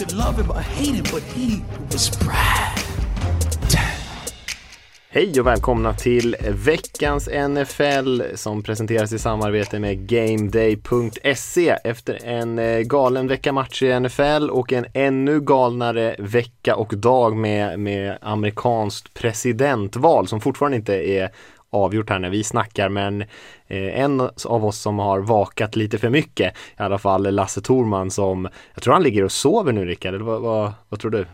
Could love him or hate him, but he was Brad. Hej och välkomna till veckans NFL som presenteras i samarbete med GameDay.se efter en eh, galen vecka matcher i NFL och en ännu galnare vecka och dag med, med amerikanskt presidentval som fortfarande inte är avgjort här när vi snackar men eh, en av oss som har vakat lite för mycket i alla fall Lasse Torman som jag tror han ligger och sover nu Rickard, eller vad, vad, vad tror du?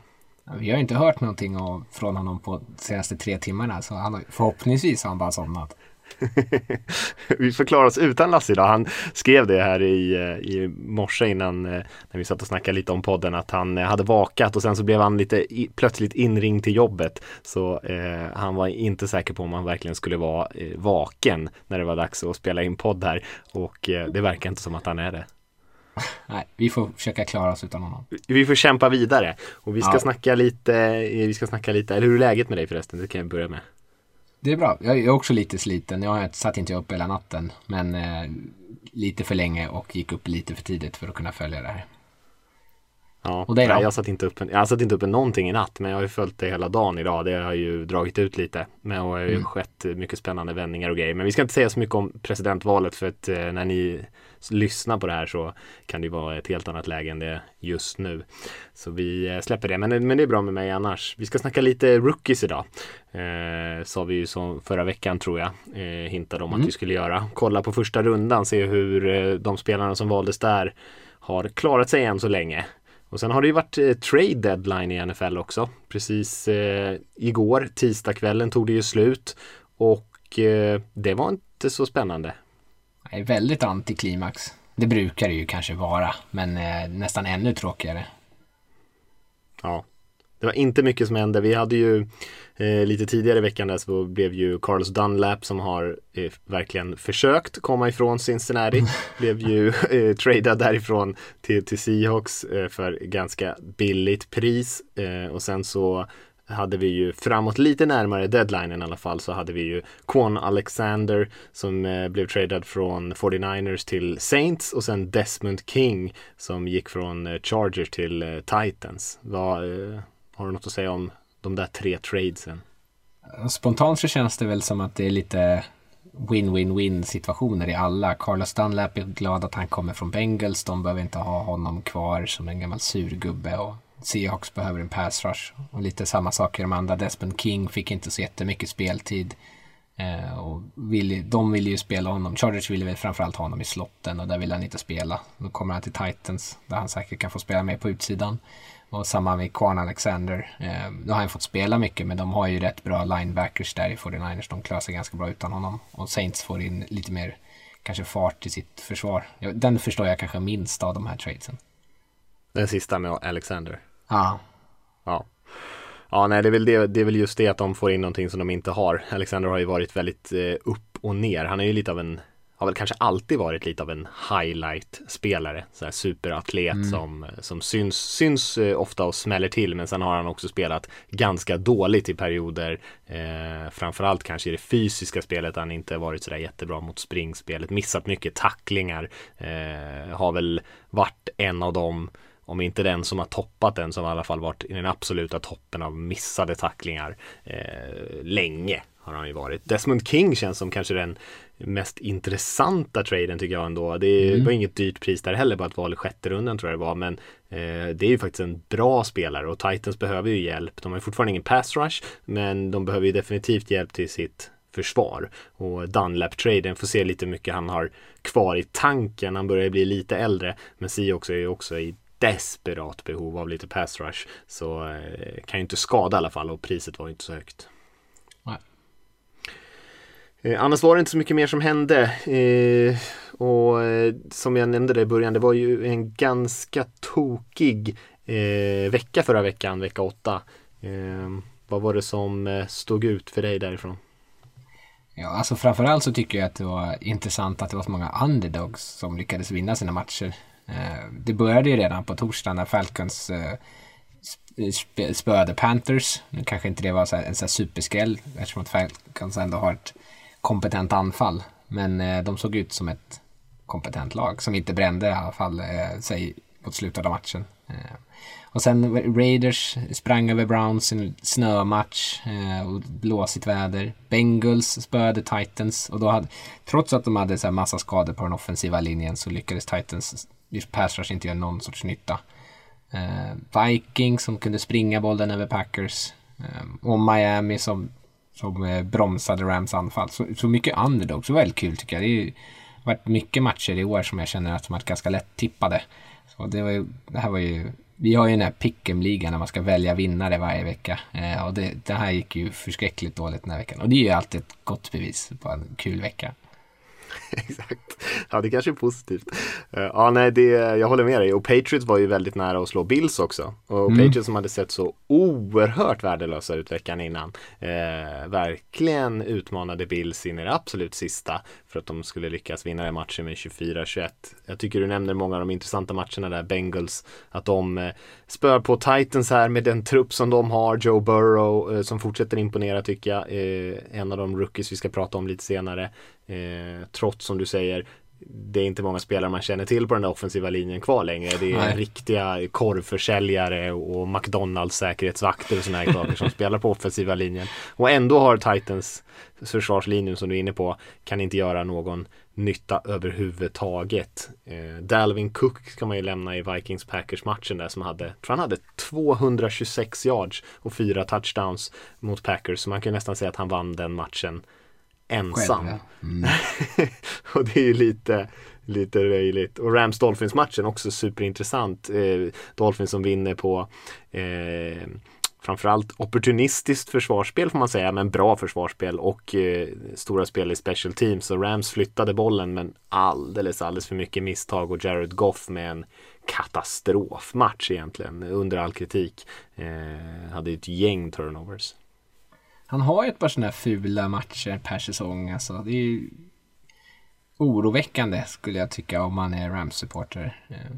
Vi har inte hört någonting av, från honom på de senaste tre timmarna så han, förhoppningsvis har han bara somnat. vi förklarar oss utan Lasse idag. Han skrev det här i, eh, i morse innan eh, när vi satt och snackade lite om podden att han eh, hade vakat och sen så blev han lite i, plötsligt inringd till jobbet. Så eh, han var inte säker på om han verkligen skulle vara eh, vaken när det var dags att spela in podd här och eh, det verkar inte som att han är det. Nej, vi får försöka klara oss utan honom. Vi får kämpa vidare och vi ska Ja. snacka lite, vi ska snacka lite, eller hur är läget med dig förresten? Det kan jag börja med. Det är bra. Jag är också lite sliten. Jag satt inte upp hela natten, men eh, lite för länge och gick upp lite för tidigt för att kunna följa det här. Ja, Och då? nej, jag satt inte upp jag satt inte upp en någonting i natt men jag har ju följt det hela dagen idag. Det har ju dragit ut lite. Men det har ju Mm. skett mycket spännande vändningar och grejer. Men vi ska inte säga så mycket om presidentvalet för att eh, när ni lyssnar på det här så kan det vara ett helt annat läge än det är just nu. Så vi eh, släpper det. Men, men det är bra med mig annars. Vi ska snacka lite rookies idag. Eh, sa vi ju som förra veckan tror jag. Eh, hintade om att vi skulle göra. Kolla på första rundan, se hur eh, de spelarna som valdes där har klarat sig än så länge. Och sen har det ju varit eh, trade deadline i NFL också. Precis eh, igår, tisdagskvällen, tog det ju slut. Och eh, det var inte så spännande. Är väldigt antiklimax. Det brukar det ju kanske vara, men eh, nästan ännu tråkigare. Ja. Det var inte mycket som hände. Vi hade ju eh, lite tidigare i veckan där så blev ju Carlos Dunlap som har eh, verkligen försökt komma ifrån Cincinnati. blev ju eh, tradad därifrån till, till Seahawks eh, för ganska billigt pris. Eh, och sen så hade vi ju framåt lite närmare deadlinen i alla fall så hade vi ju Quan Alexander som eh, blev tradad från 49ers till Saints och sen Desmond King som gick från eh, Chargers till eh, Titans. Vad, eh, har du något att säga om de där tre tradesen? Spontant så känns det väl som att det är lite win-win-win situationer i alla. Carlos Dunlap är glad att han kommer från Bengals. De behöver inte ha honom kvar som en gammal surgubbe. Och Seahawks behöver en pass rush. Och lite samma sak i de andra. Desmond King fick inte så jättemycket speltid. Eh, och vill, de ville ju spela honom. Chargers ville väl framförallt ha honom i slotten och där vill han inte spela. Då kommer han till Titans där han säkert kan få spela mer på utsidan. Och samma med Quan Alexander. Eh, nu har han fått spela mycket men de har ju rätt bra linebackers där i 49ers. De klarar sig ganska bra utan honom. Och Saints får in lite mer kanske fart i sitt försvar. Den förstår jag kanske minst av de här tradesen. Den sista med Alexander. Ja, Ja. Ja, nej, det är, väl det, det är väl just det att de får in någonting som de inte har. Alexander har ju varit väldigt eh, upp och ner. Han är ju lite av en, har väl kanske alltid varit lite av en highlight-spelare. Så här superatlet som, som syns, syns eh, ofta och smäller till. Men sen har han också spelat ganska dåligt i perioder. Eh, framförallt kanske i det fysiska spelet. Han inte varit sådär jättebra mot springspelet. Missat mycket tacklingar. Eh, har väl varit en av dem om inte den som har toppat den som i alla fall varit i den absoluta toppen av missade tacklingar eh, länge har han ju varit. Desmond King känns som kanske den mest intressanta traden tycker jag ändå. Det var inget dyrt pris där heller, bara ett val i sjätte rundan tror jag det var. Men eh, det är ju faktiskt en bra spelare och Titans behöver ju hjälp. De har ju fortfarande ingen pass rush, men de behöver ju definitivt hjälp till sitt försvar. Och Dunlap-traden får se lite mycket han har kvar i tanken. Han börjar bli lite äldre, men Seahawks är ju också i desperat behov av lite pass rush. Så eh, kan ju inte skada i alla fall och priset var ju inte så högt. Nej. Eh, annars var det inte så mycket mer som hände. Eh, och eh, som jag nämnde det i början, det var ju en ganska tokig eh, vecka förra veckan, vecka åtta. Eh, vad var det som stod ut för dig därifrån? Ja, alltså framförallt så tycker jag att det var intressant att det var så många underdogs som lyckades vinna sina matcher. Eh, det började ju redan på torsdagen när Falcons eh, spöade Panthers. Nu kanske inte det var en sån här superskräll eftersom att Falcons ändå har ett kompetent anfall. Men eh, de såg ut som ett kompetent lag som inte brände i alla fall sig mot slutet av matchen. Och sen Raiders sprang över Browns i en snömatch och blåsigt väder. Bengals spöade Titans och då hade, trots att de hade så här massa skador på den offensiva linjen så lyckades Titans just pass rush inte gör någon sorts nytta. Eh, Vikings som kunde springa bollen över Packers eh, och Miami som, som eh, bromsade Rams anfall. Så, så mycket underdog, så väldigt kul tycker jag. Det har varit mycket matcher i år som jag känner att de varit ganska lätt tippade. Så det, var ju, det här var ju vi har ju den här pick'em-ligan när man ska välja vinnare varje vecka. Eh, och det, det, här gick ju förskräckligt dåligt den här veckan. Och det är ju alltid ett gott bevis på en kul vecka. Exakt. Ja, det kanske är positivt. Uh, ja, nej, det, jag håller med dig. Och Patriots var ju väldigt nära att slå Bills också. Och mm. Patriots som hade sett så oerhört värdelösa ut veckan innan. Uh, verkligen utmanade Bills in i det absolut sista för att de skulle lyckas vinna den matchen med 24-21. Jag tycker du nämner många av de intressanta matcherna där, Bengals, att de uh, spör på Titans här med den trupp som de har, Joe Burrow som fortsätter imponera tycker jag. en av de rookies vi ska prata om lite senare. Eh, trots som du säger det är inte många spelare man känner till på den där offensiva linjen kvar längre. Det är Nej. riktiga korvförsäljare och McDonalds säkerhetsvakter och sådana här saker som spelar på offensiva linjen. Och ändå har Titans försvarslinjen som du är inne på kan inte göra någon nytta överhuvudtaget. Eh, Dalvin Cook kan man ju lämna i Vikings Packers matchen där som hade, tror han hade 226 yards och fyra touchdowns mot Packers. Så man kan nästan säga att han vann den matchen ensam. Mm. och det är ju lite, lite löjligt. Och Rams Dolphins matchen också superintressant. Eh, Dolphins som vinner på eh, framförallt opportunistiskt försvarsspel får man säga, men bra försvarsspel och eh, stora spel i special teams. Så Rams flyttade bollen men alldeles, alldeles för mycket misstag och Jared Goff med en katastrofmatch egentligen under all kritik. Eh, hade ett gäng turnovers. Han har ju ett par sådana här fula matcher per säsong. Alltså, det är ju oroväckande skulle jag tycka om man är Rams-supporter. Eh,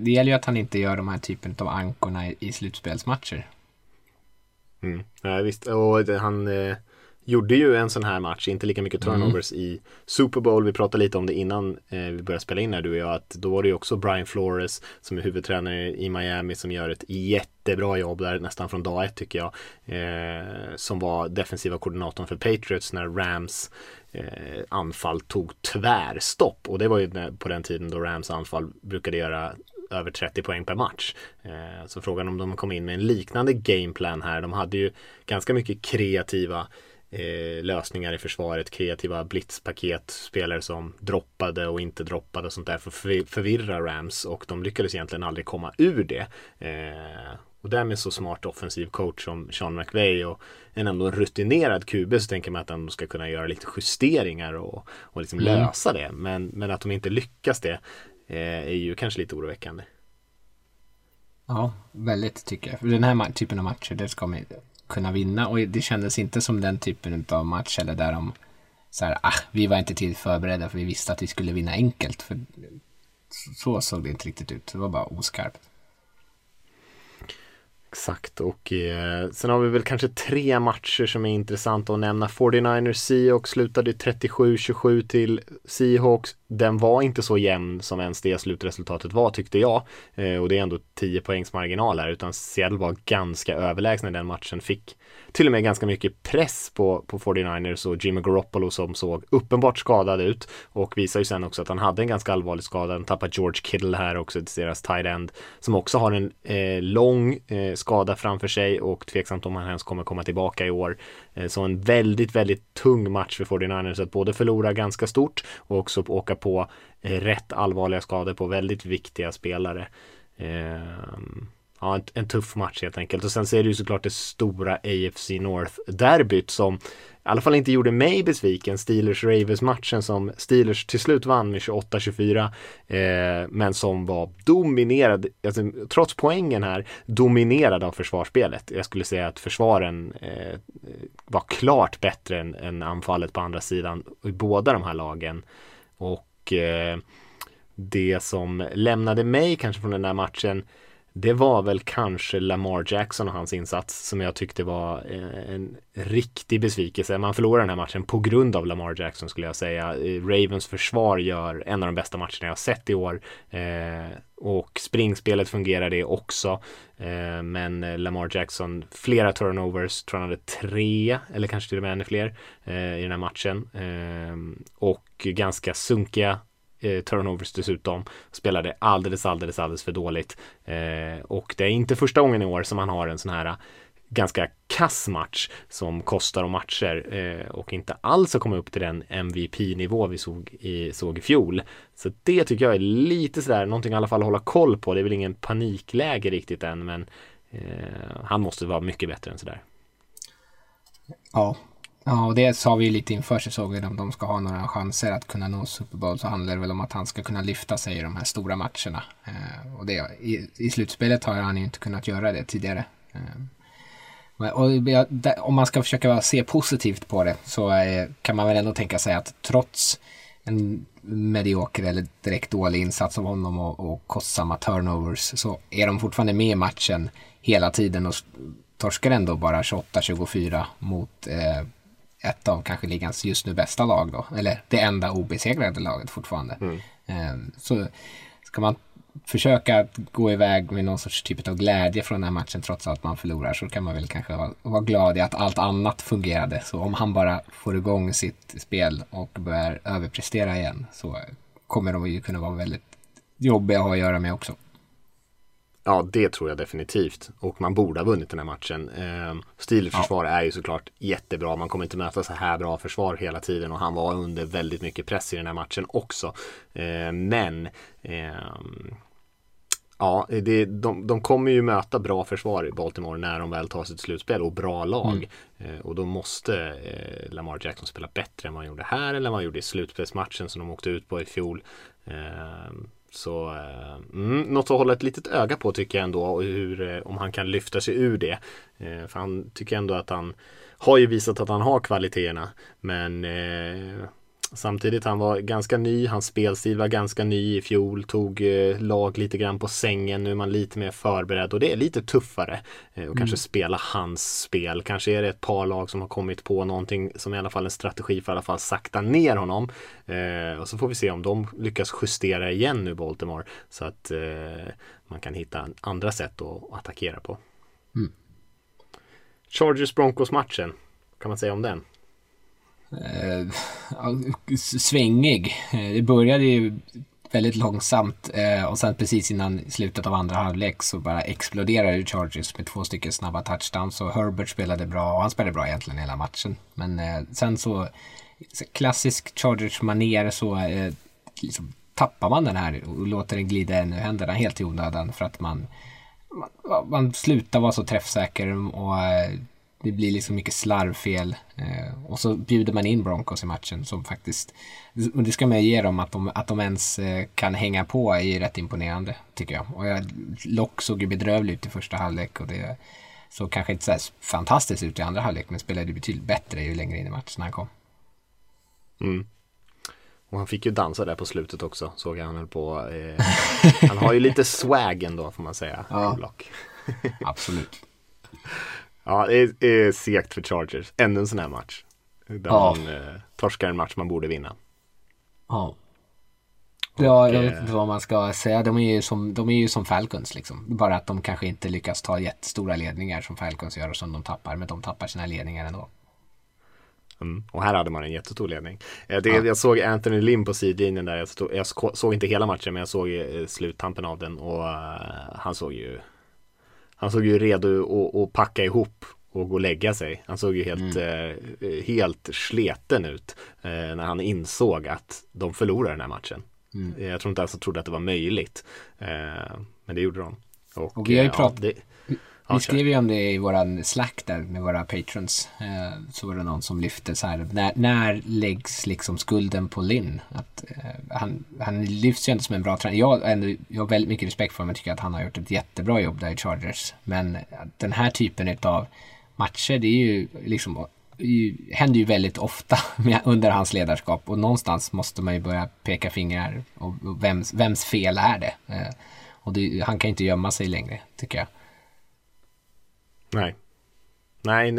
det gäller ju att han inte gör de här typen av ankorna i slutspelsmatcher. Mm. Ja, visst, och han eh, gjorde ju en sån här match, inte lika mycket mm. turnovers mm. i Super Bowl. Vi pratade lite om det innan eh, vi började spela in här du och jag. Att då var det ju också Brian Flores som är huvudtränare i Miami som gör ett jättebra jobb där nästan från dag ett tycker jag. Eh, som var defensiva koordinatorn för Patriots när Rams eh, anfall tog tvärstopp. Och det var ju på den tiden då Rams anfall brukade göra över 30 poäng per match. Eh, så frågan om de kom in med en liknande gameplan här. De hade ju ganska mycket kreativa eh, lösningar i försvaret, kreativa blitzpaket, spelare som droppade och inte droppade och sånt där för att förvirra Rams och de lyckades egentligen aldrig komma ur det. Eh, och därmed så smart offensiv coach som Sean McVay och en ändå rutinerad QB så tänker man att de ska kunna göra lite justeringar och, och liksom mm. lösa det. Men, men att de inte lyckas det eh, är ju kanske lite oroväckande. Ja, väldigt tycker jag. För den här typen av matcher, det ska man kunna vinna och det kändes inte som den typen av match eller där de så här, ah, vi var inte till förberedda för vi visste att vi skulle vinna enkelt. För så såg det inte riktigt ut. Det var bara oskarpt. Exakt och eh, sen har vi väl kanske tre matcher som är intressanta att nämna. 49ers Seahawks slutade 37-27 till Seahawks. Den var inte så jämn som ens det slutresultatet var tyckte jag. Eh, och det är ändå 10 poängs marginal här utan Seattle var ganska överlägsna i den matchen. Fick till och med ganska mycket press på, på 49ers och Jimmy Garoppolo som såg uppenbart skadad ut och visar ju sen också att han hade en ganska allvarlig skada. Han tappade George Kittle här också, till deras tight end, som också har en eh, lång eh, skada framför sig och tveksamt om han ens kommer komma tillbaka i år. Eh, så en väldigt, väldigt tung match för 49ers att både förlora ganska stort och också åka på eh, rätt allvarliga skador på väldigt viktiga spelare. Um, ja, en, en, tuff match helt enkelt. Och sen så är det ju såklart det stora AFC North-derbyt som i alla fall inte gjorde mig besviken, Steelers-Ravens-matchen som Steelers till slut vann med 28-24 eh, men som var dominerad, alltså, trots poängen här, dominerad av försvarsspelet. Jag skulle säga att försvaren eh, var klart bättre än, än, anfallet på andra sidan i båda de här lagen. Och eh, det som lämnade mig kanske från den där matchen det var väl kanske Lamar Jackson och hans insats som jag tyckte var eh, en riktig besvikelse. Man förlorar den här matchen på grund av Lamar Jackson skulle jag säga. Eh, Ravens försvar gör en av de bästa matcherna jag har sett i år. Eh, och springspelet fungerar det också. Men Lamar Jackson, flera turnovers, tror han hade tre eller kanske till och med ännu fler i den här matchen. Och ganska sunkiga eh, turnovers dessutom. Spelade alldeles, alldeles, alldeles för dåligt. Eh, och det är inte första gången i år som han har en sån här eh, ganska kass match som kostar om matcher eh, och inte alls har kommit upp till den MVP-nivå vi såg i, såg i fjol. Så det tycker jag är lite sådär, någonting i alla fall att hålla koll på. Det är väl ingen panikläge riktigt än, men eh, han måste vara mycket bättre än sådär. Ja, Ja, och det sa vi ju lite inför säsongen. Om de ska ha några chanser att kunna nå Super Bowl så handlar det väl om att han ska kunna lyfta sig i de här stora matcherna. Eh, och det, i, i slutspelet har han ju inte kunnat göra det tidigare. Eh, och om man ska försöka se positivt på det så eh, kan man väl ändå tänka sig att trots en medioker eller direkt dålig insats av honom och, och kostsamma turnovers så är de fortfarande med i matchen hela tiden och torskar ändå bara 28-24 mot eh, ett av kanske ligans just nu bästa lag då. Eller det enda obesegrade laget fortfarande. Mm. Ehm, så ska man försöka gå iväg med någon sorts typ av glädje från den här matchen trots att man förlorar så kan man väl kanske vara, glad i att allt annat fungerade. Så om han bara får igång sitt spel och börjar överprestera igen så kommer de ju kunna vara väldigt jobbiga att ha att göra med också. Ja, det tror jag definitivt. Och man borde ha vunnit den här matchen. Eh, Steelers ja. försvar är ju såklart jättebra. Man kommer inte möta så här bra försvar hela tiden och han var under väldigt mycket press i den här matchen också. Eh, men eh, Ja, det, de, de kommer ju möta bra försvar i Baltimore när de väl tar sitt slutspel och bra lag. Mm. Eh, och då måste eh, Lamar Jackson spela bättre än vad han gjorde här eller vad han gjorde i slutspelsmatchen som de åkte ut på i fjol. Eh, så eh, mm, något att hålla ett litet öga på tycker jag ändå hur, eh, om han kan lyfta sig ur det. Eh, för han tycker ändå att han har ju visat att han har kvaliteterna. Men eh, Samtidigt, han var ganska ny, hans spelstil var ganska ny i fjol, tog eh, lag lite grann på sängen, nu är man lite mer förberedd och det är lite tuffare. Eh, och mm. kanske spela hans spel, kanske är det ett par lag som har kommit på någonting som i alla fall en strategi för att i alla fall sakta ner honom. Eh, och så får vi se om de lyckas justera igen nu Baltimore så att eh, man kan hitta andra sätt att attackera på. Mm. Chargers Broncos matchen, kan man säga om den? Eh, svängig. Eh, det började ju väldigt långsamt eh, och sen precis innan slutet av andra halvlek så bara exploderade Chargers med två stycken snabba touchdowns och Herbert spelade bra och han spelade bra egentligen hela matchen. Men eh, sen så klassisk Chargers manér så eh, liksom, tappar man den här och låter den glida ännu händerna helt i onödan för att man man, man slutar vara så träffsäker och eh, det blir liksom mycket slarvfel. Eh, och så bjuder man in Broncos i matchen som faktiskt, och det ska man ge dem, att de, att de ens eh, kan hänga på är ju rätt imponerande tycker jag. Och jag, Lock såg ju bedrövlig ut i första halvlek och det såg kanske inte så fantastiskt ut i andra halvlek men spelade betydligt bättre ju längre in i matchen han kom. Mm. Och han fick ju dansa där på slutet också, såg jag han höll på. Eh, han har ju lite swag ändå får man säga. Ja, absolut. Ja, det är, är segt för Chargers. Ännu en sån här match. Där ja. man eh, torskar en match man borde vinna. Ja. Ja, jag vet inte vad man ska säga. De är ju som, de är ju som Falcons liksom. Bara att de kanske inte lyckas ta jättestora ledningar som Falcons gör och som de tappar. Men de tappar sina ledningar ändå. Mm. Och här hade man en jättestor ledning. Eh, det, ja. Jag såg Anthony Lim på sidlinjen där. Jag, stod, jag såg inte hela matchen men jag såg eh, sluttampen av den och uh, han såg ju han såg ju redo att packa ihop och gå och lägga sig. Han såg ju helt, mm. eh, helt sleten ut eh, när han insåg att de förlorade den här matchen. Mm. Jag tror inte ens att trodde att det var möjligt. Eh, men det gjorde de. Och, och vi har ju pratat... Ja, det... Vi skrev ju om det i våran Slack där med våra patrons. Eh, så var det någon som lyfte så här, när, när läggs liksom skulden på Linn? Att, eh, han, han lyfts ju ändå som en bra tränare. Jag, ändå, jag har väldigt mycket respekt för honom. Jag tycker att han har gjort ett jättebra jobb där i Chargers. Men den här typen av matcher, det är ju liksom ju, händer ju väldigt ofta med, under hans ledarskap och någonstans måste man ju börja peka fingrar och, och vems, vems fel är det? Eh, och det, han kan inte gömma sig längre, tycker jag. Nej. Nej,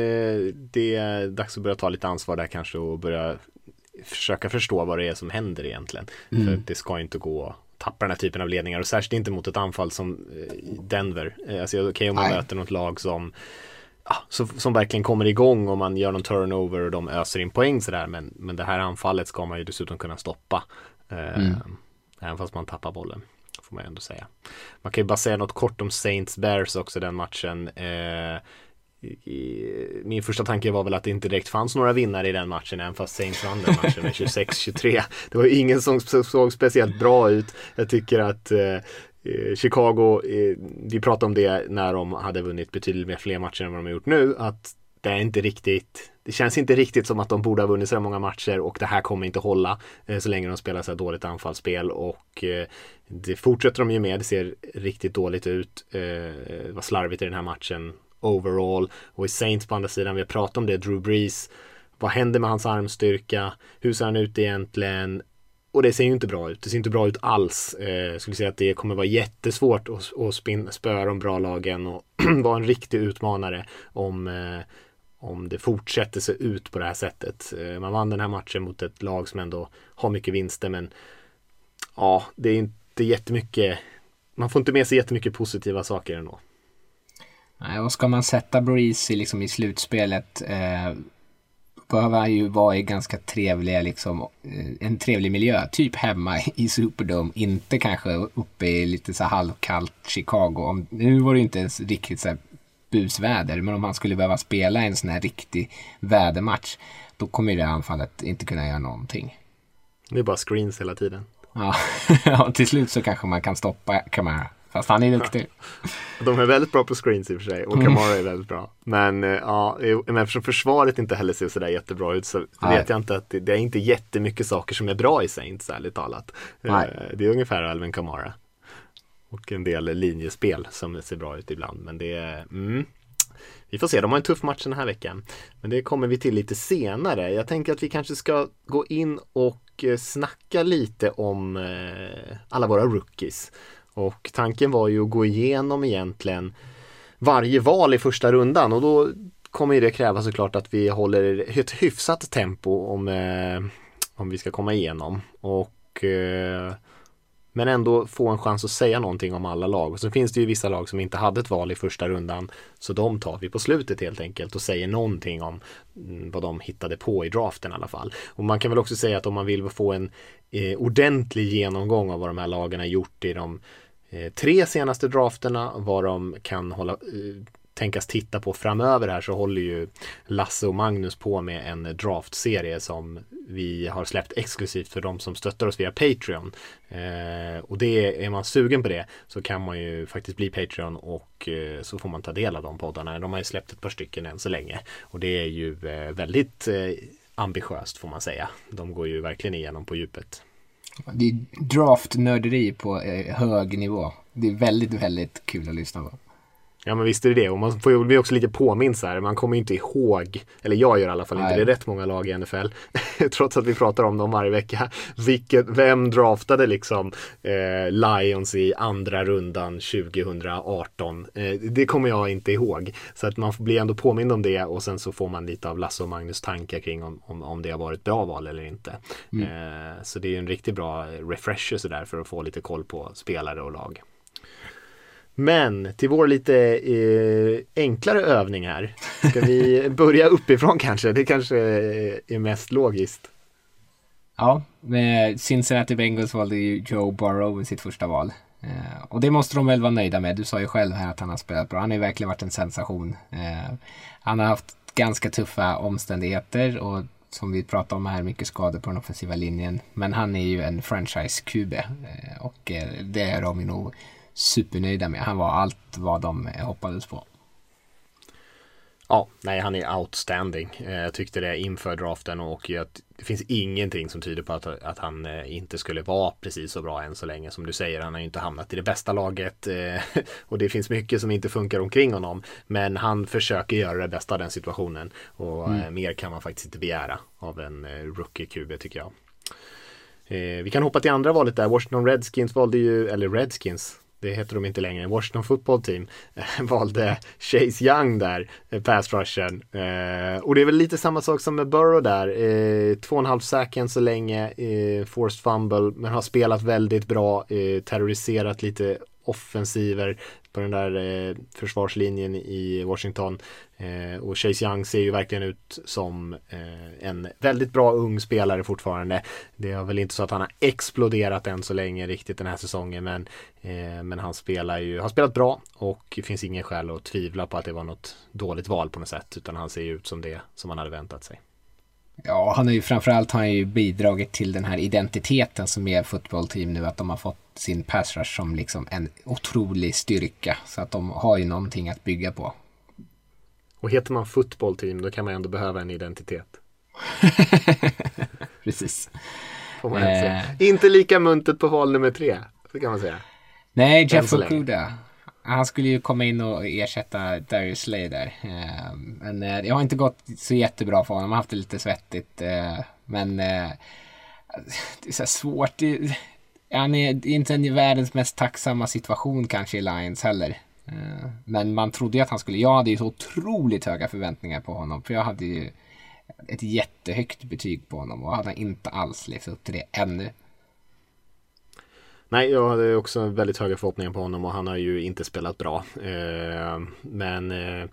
det är dags att börja ta lite ansvar där kanske och börja försöka förstå vad det är som händer egentligen. Mm. För det ska inte gå att tappa den här typen av ledningar och särskilt inte mot ett anfall som eh, Denver. Eh, alltså okej okay, om man Nej. möter något lag som ja, som verkligen kommer igång och man gör någon turnover och de öser in poäng sådär men, men det här anfallet ska man ju dessutom kunna stoppa. Eh, mm. Även fast man tappar bollen får man ändå säga. Man kan ju bara säga något kort om Saints Bears också den matchen. Eh, min första tanke var väl att det inte direkt fanns några vinnare i den matchen även fast Saints vann den matchen med 26-23. Det var ingen som såg speciellt bra ut. Jag tycker att eh, Chicago, eh, vi pratade om det när de hade vunnit betydligt mer fler matcher än vad de har gjort nu, att det är inte riktigt det känns inte riktigt som att de borde ha vunnit så många matcher och det här kommer inte hålla eh, så länge de spelar så här dåligt anfallsspel och eh, det fortsätter de ju med. Det ser riktigt dåligt ut. Eh, det var slarvigt i den här matchen overall och i Saints på andra sidan, vi har pratat om det, Drew Brees. Vad händer med hans armstyrka? Hur ser han ut egentligen? Och det ser ju inte bra ut. Det ser inte bra ut alls. Jag skulle säga att det kommer vara jättesvårt att, att spöa de bra lagen och vara en riktig utmanare om om det fortsätter se ut på det här sättet. Eh, man vann den här matchen mot ett lag som ändå har mycket vinster men ja, det är inte jättemycket. Man får inte med sig jättemycket positiva saker ändå. Nej, och ska man sätta Breeze liksom i slutspelet eh, behöver han ju vara i ganska trevliga, liksom, eh, en trevlig miljö. Typ hemma i Superdome, inte kanske uppe i lite så halvkallt Chicago. Om, nu var det inte ens riktigt så busväder, men om han skulle behöva spela en sån här riktig vädermatch, då kommer det anfallet inte kunna göra någonting. Det är bara screens hela tiden. Ja, till slut så kanske man kan stoppa Camara. Fast han är duktig. De är väldigt bra på screens i och för sig och Camara är väldigt bra. Men eh, ja, men eftersom försvaret inte heller ser sådär jättebra ut så Nej. vet jag inte att det, det, är inte jättemycket saker som är bra i Saints ärligt talat. Nej. Eh, det är ungefär Alvin Kamara. Och en del linjespel som ser bra ut ibland. Men det är mm, vi får se, de har en tuff match den här veckan. Men det kommer vi till lite senare. Jag tänker att vi kanske ska gå in och eh, snacka lite om eh, alla våra rookies. Och tanken var ju att gå igenom egentligen varje val i första rundan och då kommer det kräva såklart att vi håller ett hyfsat tempo om, eh, om vi ska komma igenom. Och men ändå få en chans att säga någonting om alla lag. Och så finns det ju vissa lag som inte hade ett val i första rundan. Så de tar vi på slutet helt enkelt och säger någonting om mm, vad de hittade på i draften i alla fall. Och man kan väl också säga att om man vill få en eh, ordentlig genomgång av vad de här lagen har gjort i de Eh, tre senaste drafterna, vad de kan hålla, eh, tänkas titta på framöver här så håller ju Lasse och Magnus på med en draftserie som vi har släppt exklusivt för de som stöttar oss via Patreon. Eh, och det, är man sugen på det så kan man ju faktiskt bli Patreon och eh, så får man ta del av de poddarna. De har ju släppt ett par stycken än så länge och det är ju eh, väldigt eh, ambitiöst får man säga. De går ju verkligen igenom på djupet. Det är draftnörderi på eh, hög nivå. Det är väldigt, väldigt kul att lyssna på. Ja men visst är det det och man får ju bli också lite påminn så här. Man kommer ju inte ihåg, eller jag gör i alla fall Nej. inte, det är rätt många lag i NFL. trots att vi pratar om dem varje vecka. Vilket, vem draftade liksom eh, Lions i andra rundan 2018? Eh, det kommer jag inte ihåg. Så att man får bli ändå påmind om det och sen så får man lite av Lasse och Magnus tankar kring om, om, om det har varit bra val eller inte. Mm. Eh, så det är en riktigt bra refresher sådär för att få lite koll på spelare och lag. Men till vår lite eh, enklare övning här. Ska vi börja uppifrån kanske? Det kanske är mest logiskt. Ja, med Cincinnati Bengals valde ju Joe Burrow i sitt första val. Eh, och det måste de väl vara nöjda med. Du sa ju själv här att han har spelat bra. Han har ju verkligen varit en sensation. Eh, han har haft ganska tuffa omständigheter och som vi pratade om här, mycket skador på den offensiva linjen. Men han är ju en franchise-QB eh, och det är de ju nog supernöjda med. Han var allt vad de hoppades på. Ja, nej han är outstanding. Eh, jag tyckte det inför draften och att det finns ingenting som tyder på att, att han eh, inte skulle vara precis så bra än så länge. Som du säger, han har ju inte hamnat i det bästa laget eh, och det finns mycket som inte funkar omkring honom. Men han försöker göra det bästa av den situationen och mm. mer kan man faktiskt inte begära av en rookie QB tycker jag. Vi kan hoppa till andra valet där. Washington Redskins valde ju, eller Redskins, det heter de inte längre, Washington Football Team eh, valde Chase Young där, eh, pass rushen. Eh, och det är väl lite samma sak som med Burrow där, eh, två och en halv sack än så länge, eh, forced fumble, men har spelat väldigt bra, eh, terroriserat lite offensiver på den där eh, försvarslinjen i Washington. Eh, och Chase Young ser ju verkligen ut som eh, en väldigt bra ung spelare fortfarande. Det är väl inte så att han har exploderat än så länge riktigt den här säsongen men, eh, men han spelar ju, har spelat bra och det finns ingen skäl att tvivla på att det var något dåligt val på något sätt utan han ser ju ut som det som man hade väntat sig. Ja, han har ju framförallt har han ju bidragit till den här identiteten som är fotbollteam nu, att de har fått sin pass rush som liksom en otrolig styrka. Så att de har ju någonting att bygga på. Och heter man fotbollteam då kan man ändå behöva en identitet. Precis. Får eh. Inte lika muntet på val nummer tre, så kan man säga. Nej, Jeff Okuda. Han skulle ju komma in och ersätta Darius Slay där. Ehm, eh, men det har inte gått så jättebra för honom. Han har haft det lite svettigt. Eh, men eh, det är så svårt. Han är inte i världens mest tacksamma situation kanske i Lions heller. Ehm, men man trodde ju att han skulle, jag hade ju så otroligt höga förväntningar på honom. För jag hade ju ett jättehögt betyg på honom och han har inte alls levt upp till det ännu. Nej, jag hade också väldigt höga förhoppningar på honom och han har ju inte spelat bra. Eh, men eh,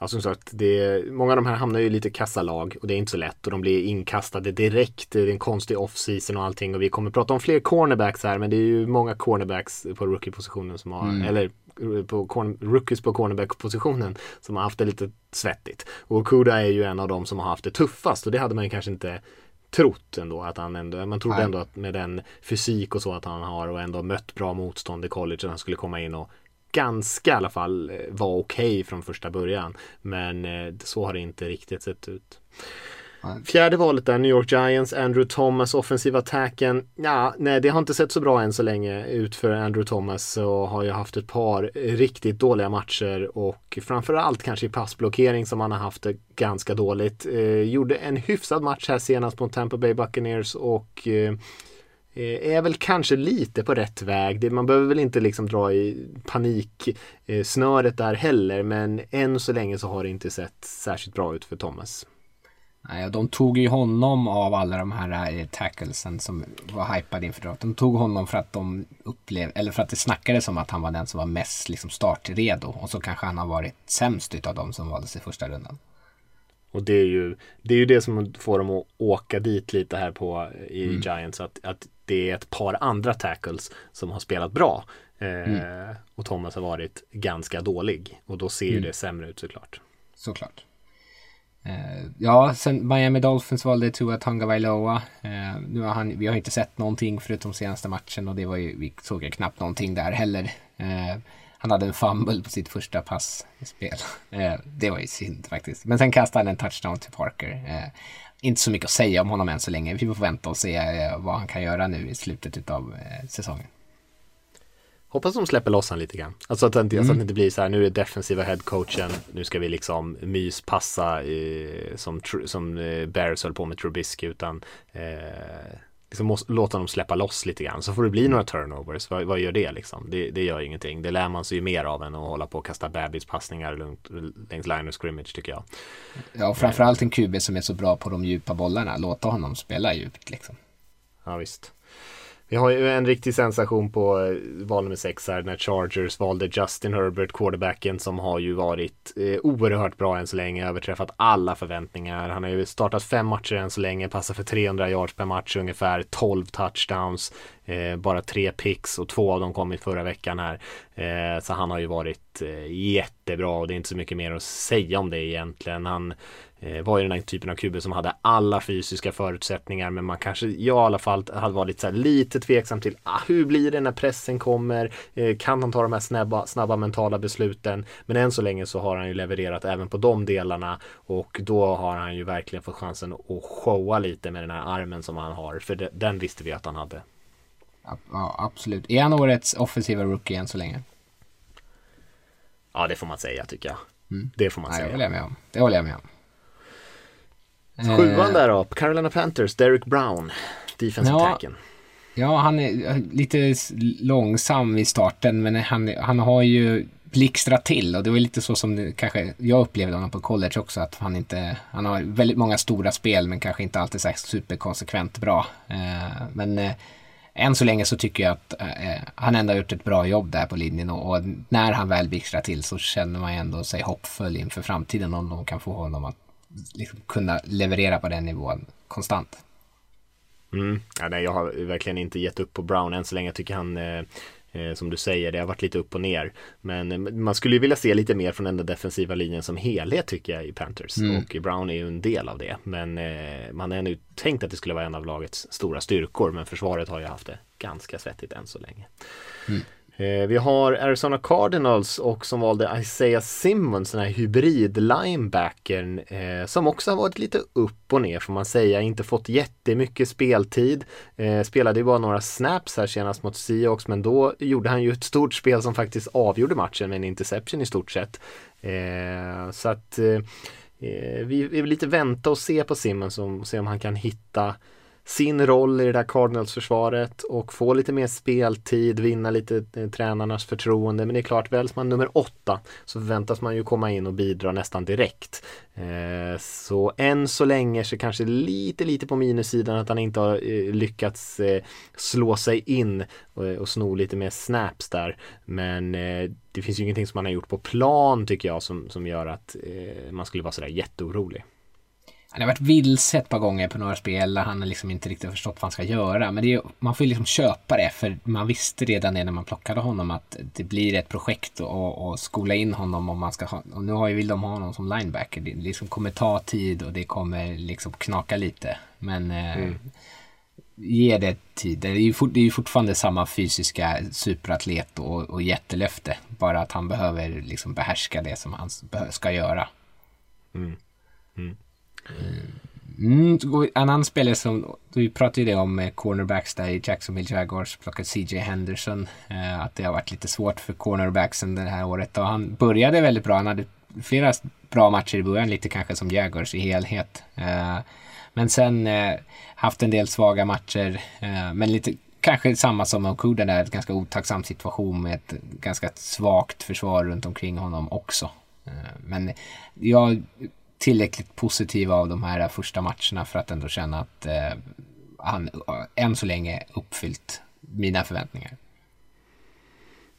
ja, som sagt, det, många av de här hamnar ju i lite kassalag och det är inte så lätt och de blir inkastade direkt. Det är en konstig off-season och allting och vi kommer prata om fler cornerbacks här men det är ju många cornerbacks på rookie-positionen som har, mm. eller på rookies på cornerback-positionen som har haft det lite svettigt. Och Kuda är ju en av dem som har haft det tuffast och det hade man ju kanske inte trott ändå att han ändå, man trodde Nej. ändå att med den fysik och så att han har och ändå mött bra motstånd i college att han skulle komma in och ganska i alla fall eh, vara okej okay från första början. Men eh, så har det inte riktigt sett ut. Fjärde valet där, New York Giants, Andrew Thomas, offensiva attacken. Ja, nej, det har inte sett så bra än så länge ut för Andrew Thomas och har ju haft ett par riktigt dåliga matcher och framförallt kanske i passblockering som han har haft det ganska dåligt. Eh, gjorde en hyfsad match här senast mot Tampa Bay Buccaneers och eh, eh är väl kanske lite på rätt väg. Man behöver väl inte liksom dra i paniksnöret eh, där heller men än så länge så har det inte sett särskilt bra ut för Thomas. Nej, de tog ju honom av alla de här eh, tacklesen som var hypade inför draften. De tog honom för att de upplevde, eller för att det snackades om att han var den som var mest liksom startredo. Och så kanske han har varit sämst utav de som valdes i första rundan. Och det är ju det, är ju det som får dem att åka dit lite här på i mm. Giants. Att, att det är ett par andra tackles som har spelat bra. Eh, mm. Och Thomas har varit ganska dålig. Och då ser ju mm. det sämre ut såklart. Såklart. Eh, ja, sen Miami Dolphins valde Tua Tagovailoa. Uh, nu har han, vi har inte sett någonting förutom senaste matchen och det var ju, vi såg ju knappt någonting där heller. Eh, han hade en fumble på sitt första passspel. Uh, det var ju synd faktiskt. Men sen kastade han en touchdown till Parker. inte så mycket att säga om honom än så länge. Vi får vänta och se vad han kan göra nu i slutet av säsongen. Hoppas de släpper loss han lite grann. Alltså att, det inte, mm. så att det inte blir så här, nu är defensiva headcoachen, nu ska vi liksom myspassa eh, som, som eh, Bears höll på med Trubisky utan eh, liksom måste, låta dem släppa loss lite grann. Så får det bli några turnovers, vad, vad gör det liksom? Det, det, gör ingenting. Det lär man sig ju mer av än att hålla på och kasta bebispassningar lugnt, längs line of scrimmage tycker jag. Ja, och framförallt en QB som är så bra på de djupa bollarna, låta honom spela djupt liksom. Ja, visst. Vi har ju en riktig sensation på eh, val nummer sex här när Chargers valde Justin Herbert, quarterbacken som har ju varit eh, oerhört bra än så länge, överträffat alla förväntningar. Han har ju startat fem matcher än så länge, passar för 300 yards per match ungefär, 12 touchdowns. Eh, bara tre picks och två av dem kom i förra veckan här. Eh, så han har ju varit eh, jättebra och det är inte så mycket mer att säga om det egentligen. Han eh, var ju den här typen av QB som hade alla fysiska förutsättningar men man kanske, jag i alla fall hade varit så lite tveksam till ah, hur blir det när pressen kommer? Eh, kan han ta de här snabba, snabba mentala besluten? Men än så länge så har han ju levererat även på de delarna och då har han ju verkligen fått chansen att showa lite med den här armen som han har för det, den visste vi att han hade. Ja, absolut. Är han årets offensiva rookie än så länge? Ja, det får man säga tycker jag. Mm. Det får man ja, säga. Det håller jag med om. Det håller jag med om. Sjuan eh, där då, Carolina Panthers, Derek Brown, defensive ja, tacken. Ja, han är lite långsam i starten, men han, han har ju blixtrat till och det var lite så som det, kanske jag upplevde honom på college också att han inte, han har väldigt många stora spel men kanske inte alltid så superkonsekvent bra. Eh, men eh, än så länge så tycker jag att eh, eh, han ändå har gjort ett bra jobb där på linjen och, och när han väl blixtrar till så känner man ändå sig hoppfull inför framtiden om de kan få honom att liksom kunna leverera på den nivån konstant. Mm. Ja, nej, jag har verkligen inte gett upp på Brown än så länge. Jag tycker han eh, som du säger, det har varit lite upp och ner. Men eh, man skulle ju vilja se lite mer från den defensiva linjen som helhet tycker jag i Panthers. Mm. Och Brown är ju en del av det. Men eh, man har nu tänkt att det skulle vara en av lagets stora styrkor. Men försvaret har ju haft det ganska svettigt än så länge. Mm. Eh, vi har Arizona Cardinals och som valde Isaiah Simmons, den här hybrid-linebackern eh, som också har varit lite upp och ner får man säga, inte fått jättemycket speltid. Eh, spelade ju bara några snaps här senast mot Seahawks men då gjorde han ju ett stort spel som faktiskt avgjorde matchen med en interception i stort sett. Eh, så att eh, eh, vi vill lite vänta och se på Simmons och se om han kan hitta sin roll i det där Cardinals-försvaret och få lite mer speltid, vinna lite eh, tränarnas förtroende. Men det är klart, väljs man nummer åtta så förväntas man ju komma in och bidra nästan direkt. Eh, så än så länge så kanske lite, lite på minussidan att han inte har eh, lyckats eh, slå sig in och, och sno lite mer snaps där. Men eh, det finns ju ingenting som han har gjort på plan tycker jag som, som gör att man skulle vara sådär jätteorolig. Han har varit vilse ett par gånger på några spel där han liksom inte riktigt förstått vad han ska göra. Men är, man får ju liksom köpa det för man visste redan det när man plockade honom att det blir ett projekt och, skola in honom om man ska ha. Och nu har ju, vill de ha honom som linebacker. Det liksom kommer ta tid och det kommer liksom knaka lite. Men eh, mm. ge det tid. Det är, ju fort, det är ju fortfarande samma fysiska superatlet och, och jättelöfte. Bara att han behöver liksom behärska det som han ska göra. Mm. Mm. Eh, mm, en annan spelare som, vi pratade ju det om cornerbacks där i Jacksonville Jaguars, plockade CJ Henderson. Eh, att det har varit lite svårt för cornerbacksen det här året. Och han började väldigt bra, han hade flera bra matcher i början, lite kanske som Jaguars i helhet. Eh, men sen eh, haft en del svaga matcher, eh, men lite kanske samma som Okuda där, ett ganska otacksam situation med ett ganska svagt försvar runt omkring honom också. Eh, men jag tillräckligt positiv av de här första matcherna för att ändå känna att eh, han än så länge uppfyllt mina förväntningar.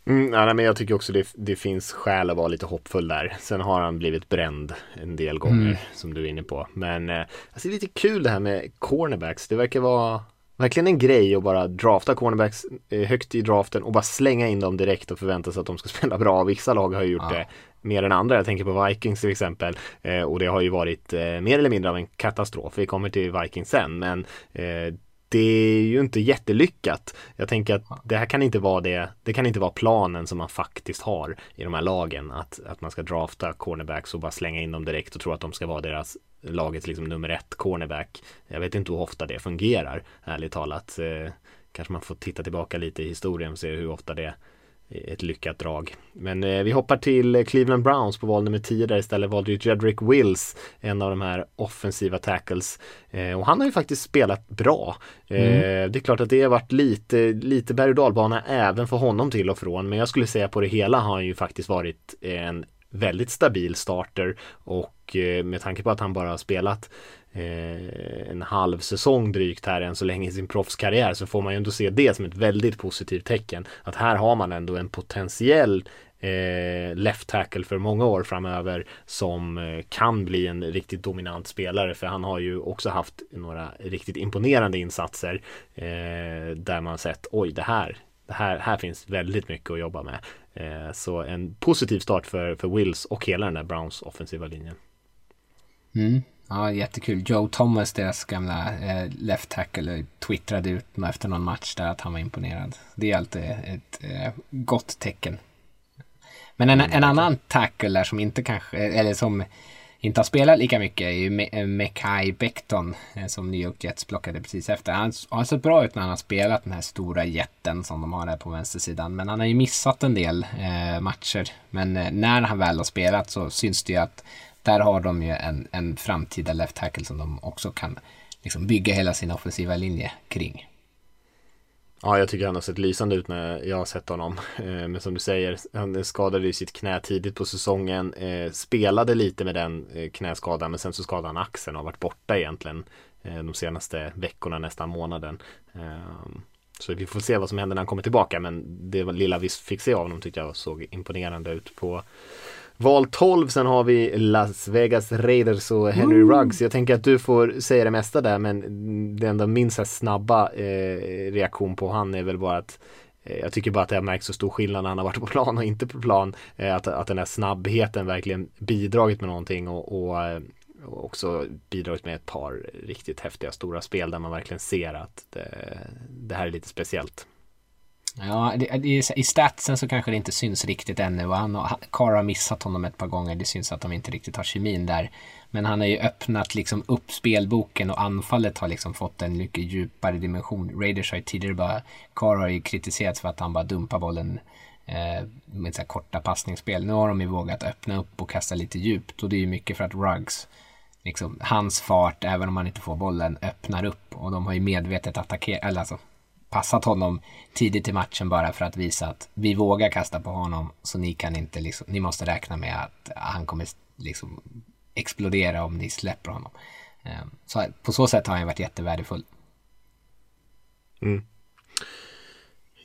Mm, ja, men jag tycker också det, det finns skäl att vara lite hoppfull där. Sen har han blivit bränd en del gånger mm. som du är inne på. Men eh, alltså, det är lite kul det här med cornerbacks. Det verkar vara verkligen en grej att bara drafta cornerbacks eh, högt i draften och bara slänga in dem direkt och förvänta sig att de ska spela bra. Vissa lag har ju gjort ja. det mer än andra. Jag tänker på Vikings till exempel. Eh, och det har ju varit eh, mer eller mindre av en katastrof. Vi kommer till Vikings sen men eh, det är ju inte jättelyckat. Jag tänker att det här kan inte vara det. Det kan inte vara planen som man faktiskt har i de här lagen. Att, att man ska drafta cornerbacks och bara slänga in dem direkt och tro att de ska vara deras lagets liksom nummer ett cornerback. Jag vet inte hur ofta det fungerar, ärligt talat. Eh, kanske man får titta tillbaka lite i historien och se hur ofta det ett lyckat drag. Men eh, vi hoppar till Cleveland Browns på val nummer 10 där istället valde ju Jedrick Wills en av de här offensiva tackles eh, och han har ju faktiskt spelat bra. Eh, mm. det är klart att det har varit lite, lite berg och dalbana även för honom till och från men jag skulle säga på det hela har han ju faktiskt varit en väldigt stabil starter och eh, med tanke på att han bara har spelat Eh, en halv säsong drygt här än så länge i sin proffskarriär så får man ju ändå se det som ett väldigt positivt tecken. Att här har man ändå en potentiell eh, left tackle för många år framöver som eh, kan bli en riktigt dominant spelare för han har ju också haft några riktigt imponerande insatser eh, där man sett oj det här det här, här finns väldigt mycket att jobba med. Eh, så en positiv start för, för Wills och hela den där Browns offensiva linjen. Mm. Ja, jättekul. Joe Thomas, deras gamla eh, left tackle, twittrade ut efter någon match där att han var imponerad. Det är alltid ett eh, gott tecken. Men en, en annan tackle där som inte kanske, eller som inte har spelat lika mycket är ju eh, Mekai Becton eh, som New York Jets plockade precis efter. Han har sett bra ut när han har spelat den här stora jätten som de har där på vänstersidan. Men han har ju missat en del eh, matcher. Men eh, när han väl har spelat så syns det ju att där har de ju en, en framtida left tackle som de också kan liksom bygga hela sin offensiva linje kring. Ja, jag tycker han har sett lysande ut när jag har sett honom. Eh, men som du säger, han skadade ju sitt knä tidigt på säsongen. Eh, spelade lite med den eh, knäskadan, men sen så skadade han axeln och har varit borta egentligen de senaste veckorna, nästan månaden. Ehm, så vi får se vad som händer när han kommer tillbaka, men det lilla vi fick se av honom tyckte jag såg imponerande ut på Val 12, sen har vi Las Vegas Raiders och Henry mm. Ruggs. Jag tänker att du får säga det mesta där men det enda minst snabba eh, reaktion på han är väl bara att eh, jag tycker bara att det har märkt så stor skillnad när han har varit på plan och inte på plan. Eh, att, att den här snabbheten verkligen bidragit med någonting och, och, eh, och också bidragit med ett par riktigt häftiga stora spel där man verkligen ser att det, det här är lite speciellt. Ja, det, det, i statsen så kanske det inte syns riktigt ännu och han och Carr har missat honom ett par gånger. Det syns att de inte riktigt har kemin där. Men han har ju öppnat liksom upp spelboken och anfallet har liksom fått en mycket djupare dimension. Raiders har ju tidigare bara, Carr har ju kritiserats för att han bara dumpar bollen eh, med så här korta passningsspel. Nu har de ju vågat öppna upp och kasta lite djupt och det är ju mycket för att Ruggs liksom, hans fart, även om han inte får bollen, öppnar upp och de har ju medvetet attackerat, eller alltså passat honom tidigt i matchen bara för att visa att vi vågar kasta på honom så ni kan inte liksom, ni måste räkna med att han kommer liksom explodera om ni släpper honom. Ehm, så på så sätt har han varit jättevärdefull. Mm.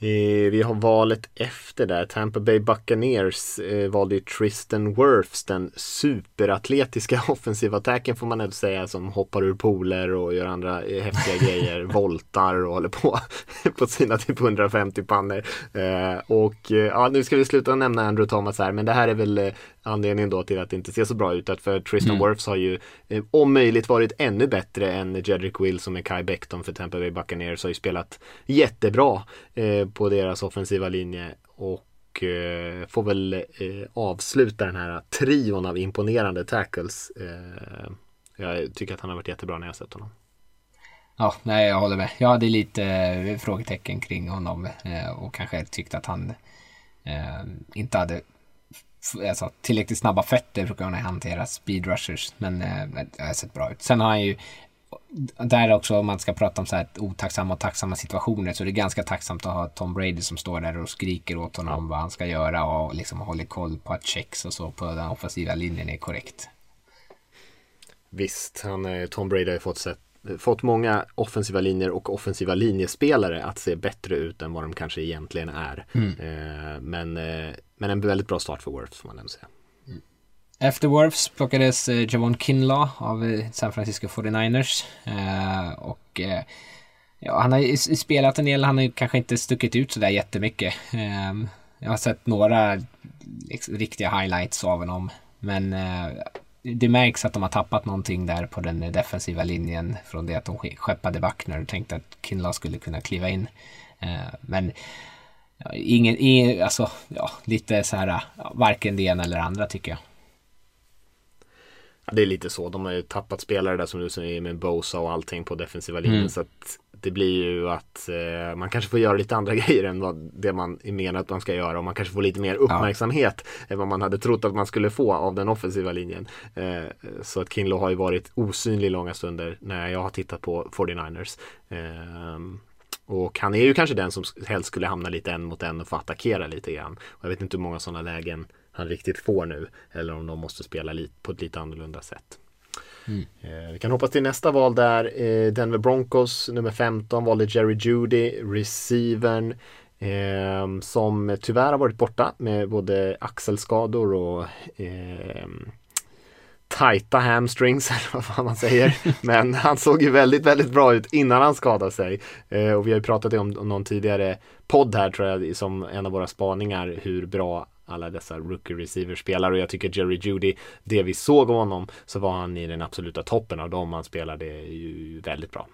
Eh, vi har valet efter där. Tampa Bay Buccaneers eh, valde ju Tristan Wirfs, den superatletiska offensiva attacken får man ändå säga som hoppar ur pooler och gör andra eh, häftiga grejer, voltar och håller på på sina typ 150 pannor. Och ja, nu ska vi sluta nämna Andrew Thomas här, men det här är väl anledningen då till att det inte ser så bra ut. Att för Tristan mm. Wirfs har ju eh, om möjligt varit ännu bättre än Jedrick Will som är Kai Becton för Tampa Bay Buccaneers har ju spelat jättebra eh, på deras offensiva linje och eh, får väl eh, avsluta den här trion av imponerande tackles. Eh, jag tycker att han har varit jättebra när jag sett honom. Ja, nej jag håller med. Jag hade lite frågetecken kring honom och kanske tyckte att han inte hade alltså, tillräckligt snabba fötter för att kunna hantera speedrushers. Men eh, det har sett bra ut. Sen har han ju där också om man ska prata om så här otacksamma och tacksamma situationer så det är det ganska tacksamt att ha Tom Brady som står där och skriker åt honom vad han ska göra och liksom håller koll på att checks och så på den offensiva linjen är korrekt. Visst, han, Tom Brady har ju fått, sett, fått många offensiva linjer och offensiva linjespelare att se bättre ut än vad de kanske egentligen är. Mm. Eh, men eh, men en väldigt bra start för Worth får man ändå säga. Mm. Efter Worths plockades eh, Javon Kinlaw av San Francisco 49ers. Eh, och ja, han har ju spelat en del, han har ju kanske inte stuckit ut sådär jättemycket. Eh, jag har sett några liksom, riktiga highlights av honom. Men det märks att de har tappat någonting där på den defensiva linjen från det att de skeppade Wackner och tänkte att Kinlaw skulle kunna kliva in. Eh, men ja, ingen, alltså, ja, lite så här, varken det ena eller andra tycker jag. Ja, det är lite så. De har ju tappat spelare där som du säger med Bosa och allting på defensiva linjen. Mm. Så att det blir ju att eh, man kanske får göra lite andra grejer än vad det man är menat att man ska göra. Och man kanske får lite mer uppmärksamhet ja. än vad man hade trott att man skulle få av den offensiva linjen. Eh, så att Kinlo har ju varit osynlig långa stunder när jag har tittat på 49ers. Eh, och han är ju kanske den som helst skulle hamna lite en mot en och få attackera lite grann. Och jag vet inte hur många sådana lägen han riktigt får nu. Eller om de måste spela på ett lite annorlunda sätt. Mm. Eh, vi kan hoppas till nästa val där. Eh, Denver Broncos nummer 15 valde Jerry Judy, receivern. Eh, som tyvärr har varit borta med både axelskador och eh, tajta hamstrings eller vad man säger. Men han såg ju väldigt, väldigt bra ut innan han skadade sig. Eh, och vi har ju pratat om, om någon tidigare podd här tror jag som en av våra spaningar hur bra alla dessa rookie receivers spelar och jag tycker Jerry Judy, det vi såg av honom så var han i den absoluta toppen av dem han spelade ju väldigt bra.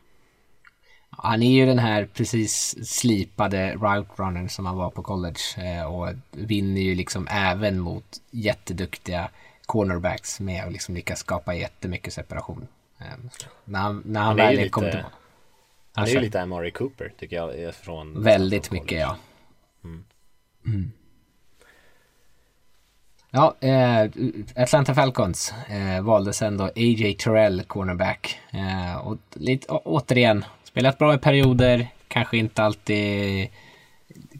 Han är ju den här precis slipade route runner som han var på college eh, och vinner ju liksom även mot jätteduktiga cornerbacks med att liksom lyckas skapa jättemycket separation. Eh, när han, när han, han väl lite, kommer tillbaka. Han är ju lite Amari Cooper tycker jag. Från väldigt mycket ja. Mm. Mm. Ja, eh, Atlanta Falcons eh, valde sen då A.J. Terrell, cornerback. Eh, och lite, å, återigen, spelat bra i perioder, kanske inte alltid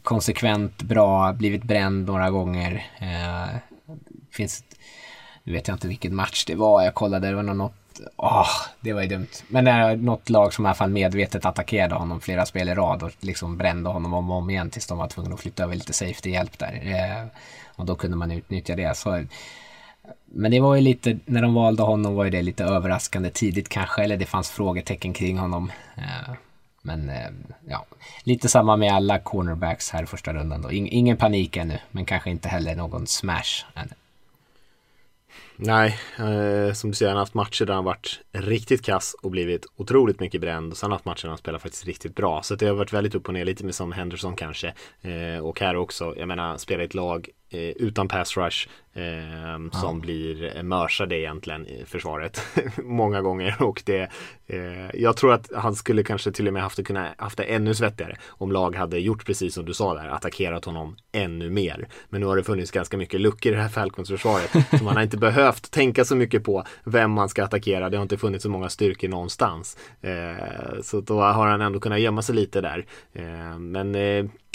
konsekvent bra, blivit bränd några gånger. Eh, finns, nu vet jag inte vilken match det var, jag kollade, det var något Oh, det var ju dumt. Men det är något lag som i alla fall medvetet attackerade honom flera spel i rad och liksom brände honom om och om igen tills de var tvungna att flytta över lite safety-hjälp där. Eh, och då kunde man utnyttja det. Så, men det var ju lite, när de valde honom var ju det lite överraskande tidigt kanske, eller det fanns frågetecken kring honom. Eh, men eh, ja, lite samma med alla cornerbacks här i första rundan då. ingen panik ännu, men kanske inte heller någon smash ännu. Nej, eh, som du säger, han har haft matcher där han varit riktigt kass och blivit otroligt mycket bränd. Och sen har han haft matcher där han spelar faktiskt riktigt bra. Så det har varit väldigt upp och ner, lite med som Henderson kanske. Eh, och här också, jag menar, spela i ett lag utan pass rush eh, som blir mörsade egentligen i försvaret många gånger och det eh, jag tror att han skulle kanske till och med haft det, kunna, haft det ännu svettigare om lag hade gjort precis som du sa där, attackerat honom ännu mer. Men nu har det funnits ganska mycket luckor i det här Falcons-försvaret så man har inte behövt tänka så mycket på vem man ska attackera. Det har inte funnits så många styrkor någonstans. Eh, så då har han ändå kunnat gömma sig lite där. Eh, men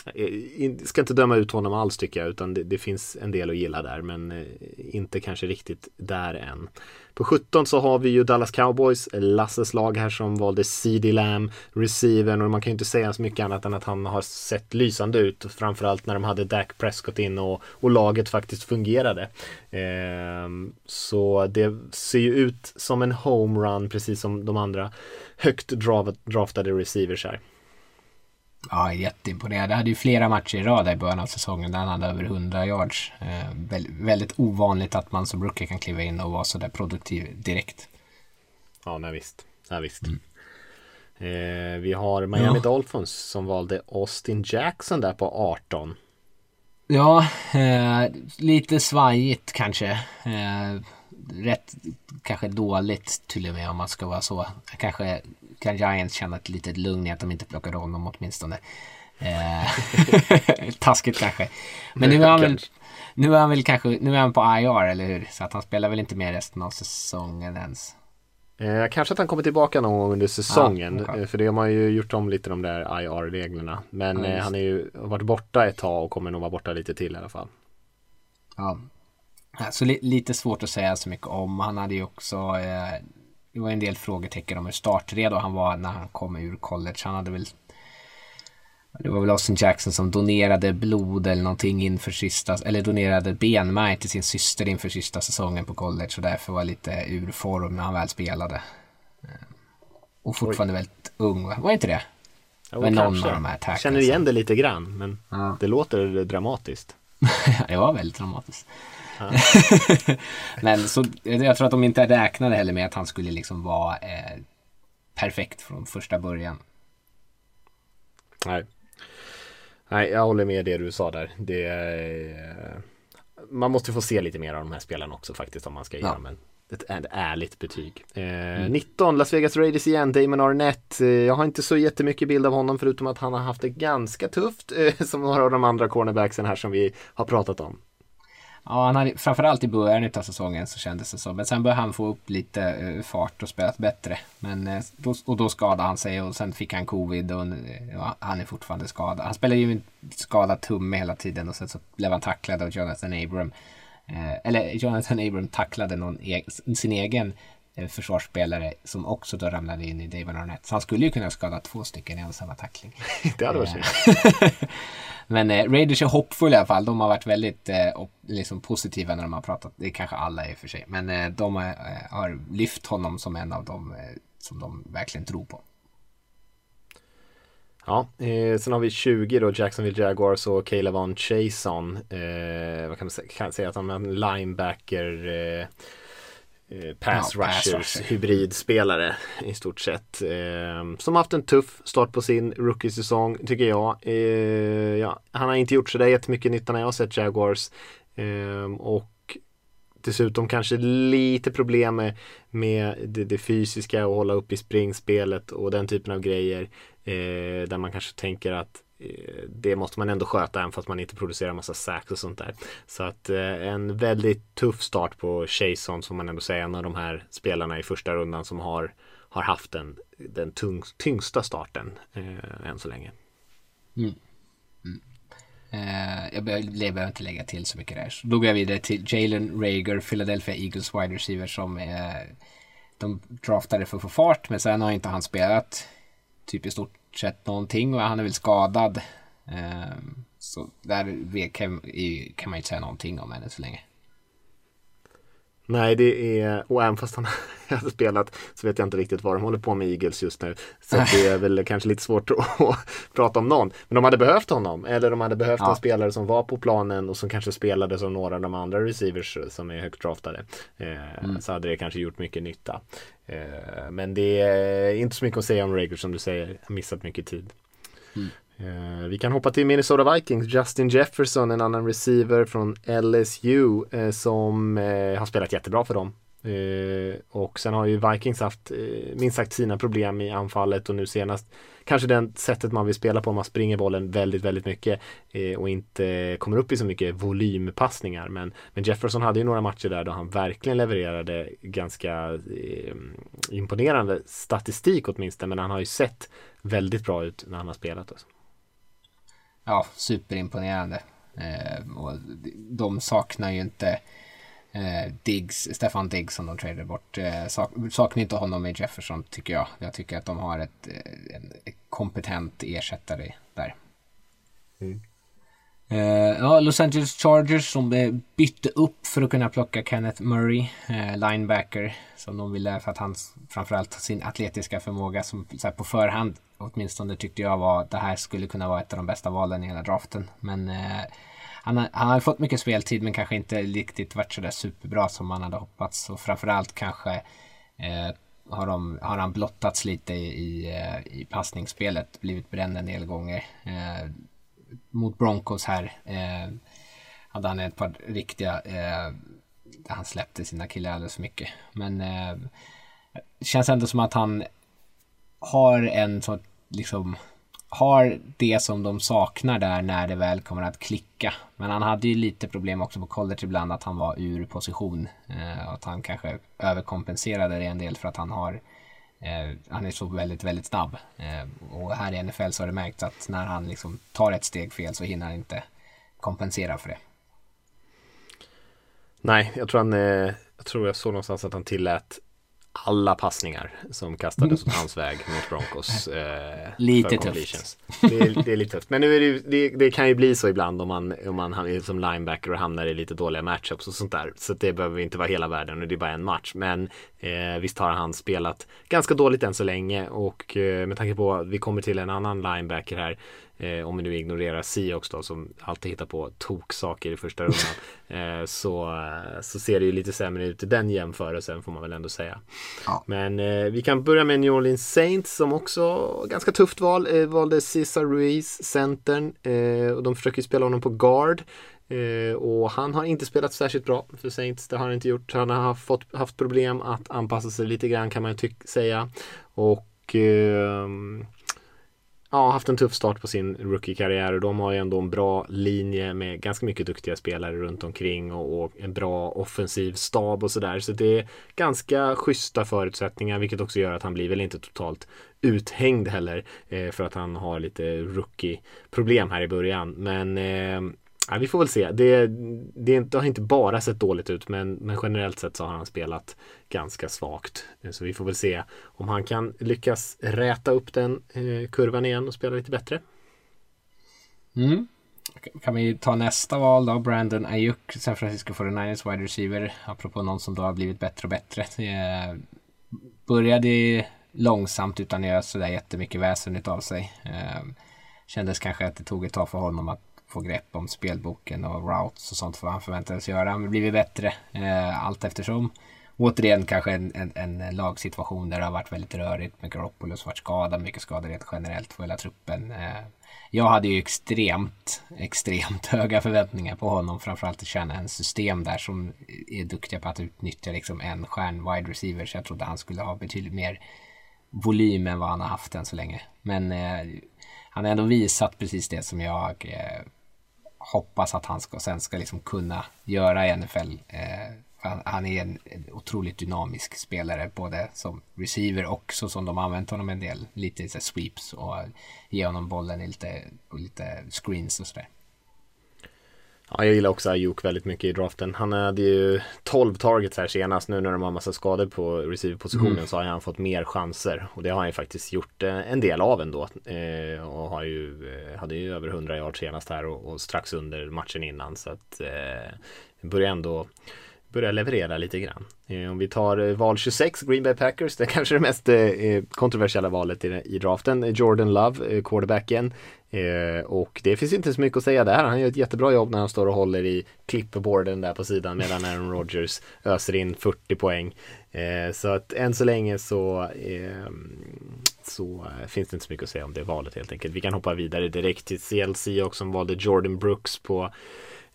Eh, ska inte döma ut honom alls tycker jag utan det, det, finns en del att gilla där men eh, inte kanske riktigt där än. På 17 så har vi ju Dallas Cowboys, Lasses lag här som valde CD Lamb, receiven och man kan ju inte säga så mycket annat än att han har sett lysande ut framförallt när de hade Dak Prescott in och, och laget faktiskt fungerade. Ehm, så det ser ju ut som en homerun precis som de andra högt draftade receivers här. Ja, jätteimponerad. Det hade ju flera matcher i rad i början av säsongen där han hade över 100 yards. Eh, väldigt ovanligt att man som rookie kan kliva in och vara sådär produktiv direkt. Ja, nej visst. Nej, visst. Mm. Eh, vi har Miami ja. Dolphins som valde Austin Jackson där på 18. Ja, eh, lite svajigt kanske. Eh, rätt kanske dåligt till och med om man ska vara så. Kanske kan Giants känna ett litet lugn i att de inte plockade honom åtminstone. Eh, taskigt kanske. Men nu är han väl nu är han väl kanske, nu är han på IR eller hur? Så att han spelar väl inte med resten av säsongen ens. Eh, kanske att han kommer tillbaka någon gång under säsongen. Ah, okay. För det har man ju gjort om lite de där IR-reglerna. Men ah, han är ju varit borta ett tag och kommer nog vara borta lite till i alla fall. Ja. Så li lite svårt att säga så mycket om. Han hade ju också eh, det var en del frågetecken om hur startredo han var när han kom ur college. Han hade väl det var väl Austin Jackson som donerade blod eller någonting inför sista, eller donerade benmärg till sin syster inför sista säsongen på college och därför var lite ur form när han väl spelade. Eh, och fortfarande Oj. väldigt ung, var inte det? Jo, men någon av de här Känner igen det lite grann, men ja. det låter dramatiskt. det var väldigt dramatiskt. Men så, jag tror att de inte räknade heller med att han skulle liksom vara eh, perfekt från första början. Nej. Nej, jag håller med det du sa där. Det, eh, man måste få se lite mer av de här spelarna också faktiskt om man ska ja. ge dem ett, ett ärligt betyg. Eh, mm. 19, Las Vegas Raiders igen, Damon Arnett. Eh, jag har inte så jättemycket bild av honom förutom att han har haft det ganska tufft eh, som några av de andra cornerbacksen här som vi har pratat om. Ja, han hade, framförallt i början av säsongen så kändes det så. Men sen började han få upp lite uh, fart och spelat bättre. Men, då, och då skadade han sig och sen fick han covid och uh, han är fortfarande skadad. Han spelade ju en skadad tumme hela tiden och sen så blev han tacklad av Jonathan Abram. eller Jonathan Abram tacklade någon e sin egen eh, försvarsspelare som också då ramlade in i David Arnett. Så han skulle ju kunna skada två stycken i en samma tackling. det hade varit. Men eh, Raiders är hoppfulla i alla fall. De har varit väldigt eh, liksom positiva när de har pratat. Det är kanske alla i och för sig. Men eh, de har, eh, har lyft honom som en av dem eh, som de verkligen tror på. Ja, eh, sen har vi 20 då, Jacksonville Jaguars och Caleb Von Chason. Eh, vad kan man säga, kan säga att han är en linebacker eh pass ja, rushers rusher. hybridspelare i stort sett. Eh, som haft en tuff start på sin rookie-säsong tycker jag. Eh, ja, han har inte gjort sådär jättemycket nytta när jag har sett Jaguars. Eh, och dessutom kanske lite problem med, med det, det, fysiska och hålla upp i springspelet och den typen av grejer. Eh, där man kanske tänker att eh, Eh, det måste man ändå sköta även fast man inte producerar massa sax och sånt där. Så att eh, en väldigt tuff start på Chason som man ändå säger en av de här spelarna i första rundan som har, har haft den, den tung, tyngsta starten eh, än så länge. Mm. Mm. Eh, jag behöver inte lägga till så mycket där. Så då går jag vidare till Jalen Rager, Philadelphia Eagles wide receiver som eh, de draftade för att få fart men sen har inte han spelat typ i stort sett någonting och han är väl skadad. Ehm, så där kan, kan man inte säga någonting om ännu så länge. Nej, det är, och även fast han hade spelat så vet jag inte riktigt vad de håller på med Eagles just nu. Så det är väl kanske lite svårt att prata om någon. Men de hade behövt honom, eller de hade behövt ja. en spelare som var på planen och som kanske spelade som några av de andra receivers som är högt draftade. Eh, mm. Så hade det kanske gjort mycket nytta. Eh, men det är inte så mycket att säga om Rager som du säger, har missat mycket tid. Mm. Eh, vi kan hoppa till Minnesota Vikings, Justin Jefferson, en annan receiver från LSU eh, som eh, har spelat jättebra för dem. och sen har ju Vikings haft minst sagt sina problem i anfallet och nu senast kanske det sättet man vill spela på, man springer bollen väldigt, väldigt mycket och inte kommer upp i så mycket volympassningar. Men, men Jefferson hade ju några matcher där då han verkligen levererade ganska imponerande statistik åtminstone, men han har ju sett väldigt bra ut när han har spelat. Alltså ja, superimponerande. Eh, och de saknar ju inte eh, Diggs, Stefan Diggs som de tradade bort. Eh, sak, saknar inte honom med Jefferson tycker jag. Jag tycker att de har ett, eh, en kompetent ersättare där. Mm. Uh, ja, Los Angeles Chargers som bytte upp för att kunna plocka Kenneth Murray, uh, linebacker, som de ville för att han framförallt sin atletiska förmåga som så här, på förhand åtminstone tyckte jag var det här skulle kunna vara ett av de bästa valen i hela draften. Men eh, han, har, han har fått mycket speltid men kanske inte riktigt varit sådär superbra som man hade hoppats och framförallt kanske eh, har, de, har han blottats lite i, i, eh, i passningsspelet, blivit bränd en del gånger eh, mot Broncos här eh, hade han ett par riktiga eh, där han släppte sina killar alldeles för mycket. Men eh, känns ändå som att han har en sån liksom har det som de saknar där när det väl kommer att klicka. Men han hade ju lite problem också på college ibland att han var ur position. Eh, att han kanske överkompenserade det en del för att han har Eh, han är så väldigt, väldigt snabb. Eh, och här i NFL så har det märkts att när han liksom tar ett steg fel så hinner han inte kompensera för det. Nej, jag tror han, eh, jag tror jag såg någonstans att han tillät alla passningar som kastades åt hans väg mot Broncos. Eh, lite tufft. Det är, det är, lite tufft. Men nu är det, det, det, kan ju bli så ibland om man, om man är som linebacker och hamnar i lite dåliga matchups och sånt där. Så det behöver inte vara hela världen och det är bara en match. Men eh, visst har han spelat ganska dåligt än så länge och eh, med tanke på att vi kommer till en annan linebacker här eh, om vi nu ignorerar Seahawks då som alltid hittar på toksaker i första rundan eh, så, så ser det ju lite sämre ut i den jämförelsen får man väl ändå säga. Ja. Men eh, vi kan börja med New Orleans Saints som också ganska tufft val eh, valde Cesar Ruiz, centern eh, och de försöker spela honom på guard. Eh, och han har inte spelat särskilt bra för Saints, det har han inte gjort. Han har fått, haft problem att anpassa sig lite grann kan man ju säga. Och eh, ja, haft en tuff start på sin rookie-karriär och de har ju ändå en bra linje med ganska mycket duktiga spelare runt omkring och, och en bra offensiv stab och sådär. Så det är ganska schyssta förutsättningar vilket också gör att han blir väl inte totalt uthängd heller eh, för att han har lite rookie-problem här i början. Men eh, Ja, vi får väl se. Det, det, det, har inte bara sett dåligt ut men, men generellt sett så har han spelat ganska svagt. Så vi får väl se om han kan lyckas räta upp den eh, kurvan igen och spela lite bättre. Mm. Kan vi ta nästa val då? Brandon Ayuk, San Francisco 49ers wide receiver. Apropå någon som då har blivit bättre och bättre. Det började långsamt utan att göra sådär jättemycket väsen av sig. Eh, kändes kanske att det tog ett tag för honom att få grepp om spelboken och routes och sånt för vad han förväntades göra. Han har blivit bättre eh, allt eftersom. Återigen kanske en, en, en lagsituation där det har varit väldigt rörigt med Garoppolo varit skadad, mycket skador rent generellt för hela truppen. Eh, jag hade ju extremt, extremt höga förväntningar på honom. Framförallt att känna en system där som är duktiga på att utnyttja liksom en stjärn wide receiver. Så jag trodde han skulle ha betydligt mer volym än vad han har haft än så länge. Men eh, han har ändå visat precis det som jag eh, hoppas att han ska, sen ska liksom kunna göra i NFL. Eh, han är en, en, otroligt dynamisk spelare både som receiver och så som de använt honom en del. Lite så sweeps och ge honom bollen i lite, lite screens och sådär. Ja, jag gillar också Ayuk väldigt mycket i draften. Han hade ju 12 targets här senast. Nu när de har massa skador på receiver-positionen mm. så har han fått mer chanser. Och det har han ju faktiskt gjort eh, en del av ändå. Eh, och har ju, eh, hade ju över 100 yards senast här och, och strax under matchen innan. Så att eh, börjar ändå börjar leverera lite grann. Eh, om vi tar eh, val 26, Green Bay Packers, det är kanske det mest eh, kontroversiella valet i, draften. Jordan Love, quarterbacken. och det finns inte så mycket att säga där. Han gör ett jättebra jobb när han står och håller i clipboarden där på sidan medan Aaron Rodgers öser in 40 poäng. så att än så länge så, ehm, så finns det inte så mycket att säga om det valet helt enkelt. Vi kan hoppa vidare direkt till CLC också som valde Jordan Brooks på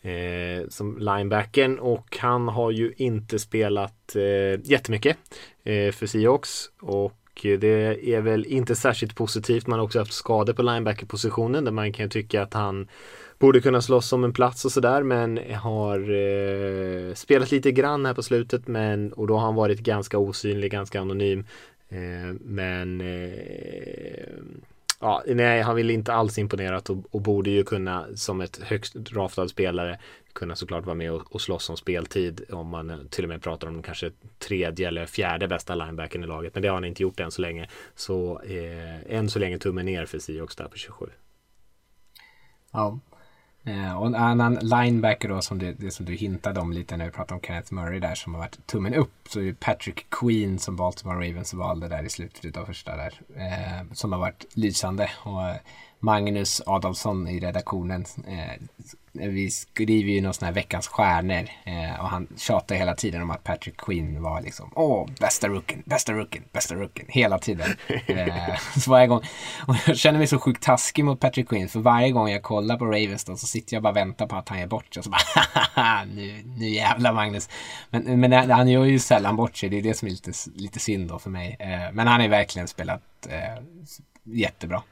eh, som linebacken och han har ju inte spelat eh, jättemycket eh, för Seahawks och det är väl inte särskilt positivt. Man har också haft skador på linebackerpositionen där man kan tycka att han borde kunna slåss om en plats och sådär men har eh, spelat lite grann här på slutet men och då har han varit ganska osynlig, ganska anonym. Eh, men eh, Ja, nej, han vill inte alls imponerat och, och, borde ju kunna som ett högst draftad spelare kunna såklart vara med och, och slåss om speltid om man eh, till och med pratar om kanske tredje eller fjärde bästa linebacken i laget. Men det har han inte gjort än så länge. Så eh, än så länge tummen ner för Seahawks där på 27. Ja, Eh, och en annan linebacker då som det, det, som du hintade om lite när vi pratade om Kenneth Murray där som har varit tummen upp. Så är Patrick Queen som Baltimore Ravens valde där i slutet av första där. Eh, som har varit lysande. Och eh, Magnus Adolfsson i redaktionen eh, vi skriver ju någon sån här veckans stjärnor eh, och han tjatar hela tiden om att Patrick Quinn var liksom åh, bästa rookien, bästa rookien, bästa rookien hela tiden. Eh, så varje gång, och jag känner mig så sjukt taskig mot Patrick Quinn för varje gång jag kollar på Ravens då, så sitter jag bara och väntar på att han är bort sig och så bara nu, nu jävlar Magnus. Men, men han gör ju sällan bort sig, det är det som är lite, lite synd då för mig. Eh, men han har verkligen spelat eh, jättebra.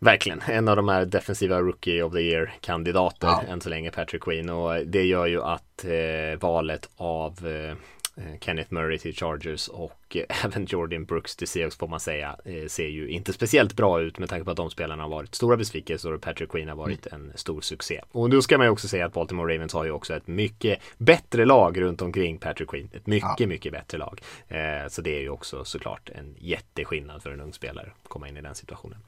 Verkligen, en av de här defensiva Rookie of the Year kandidater ja. än så länge, Patrick Queen. Och det gör ju att eh, valet av eh, Eh, Kenneth Murray till Chargers och eh, även Jordan Brooks till Seahawks får man säga eh, ser ju inte speciellt bra ut med tanke på att de spelarna har varit stora besvikelser och Patrick Queen har varit mm. en stor succé. Och då ska man ju också säga att Baltimore Ravens har ju också ett mycket bättre lag runt omkring Patrick Queen. Ett mycket, ja. mycket bättre lag. Så det är ju också såklart en jätteskillnad för en ung spelare att komma in i den situationen.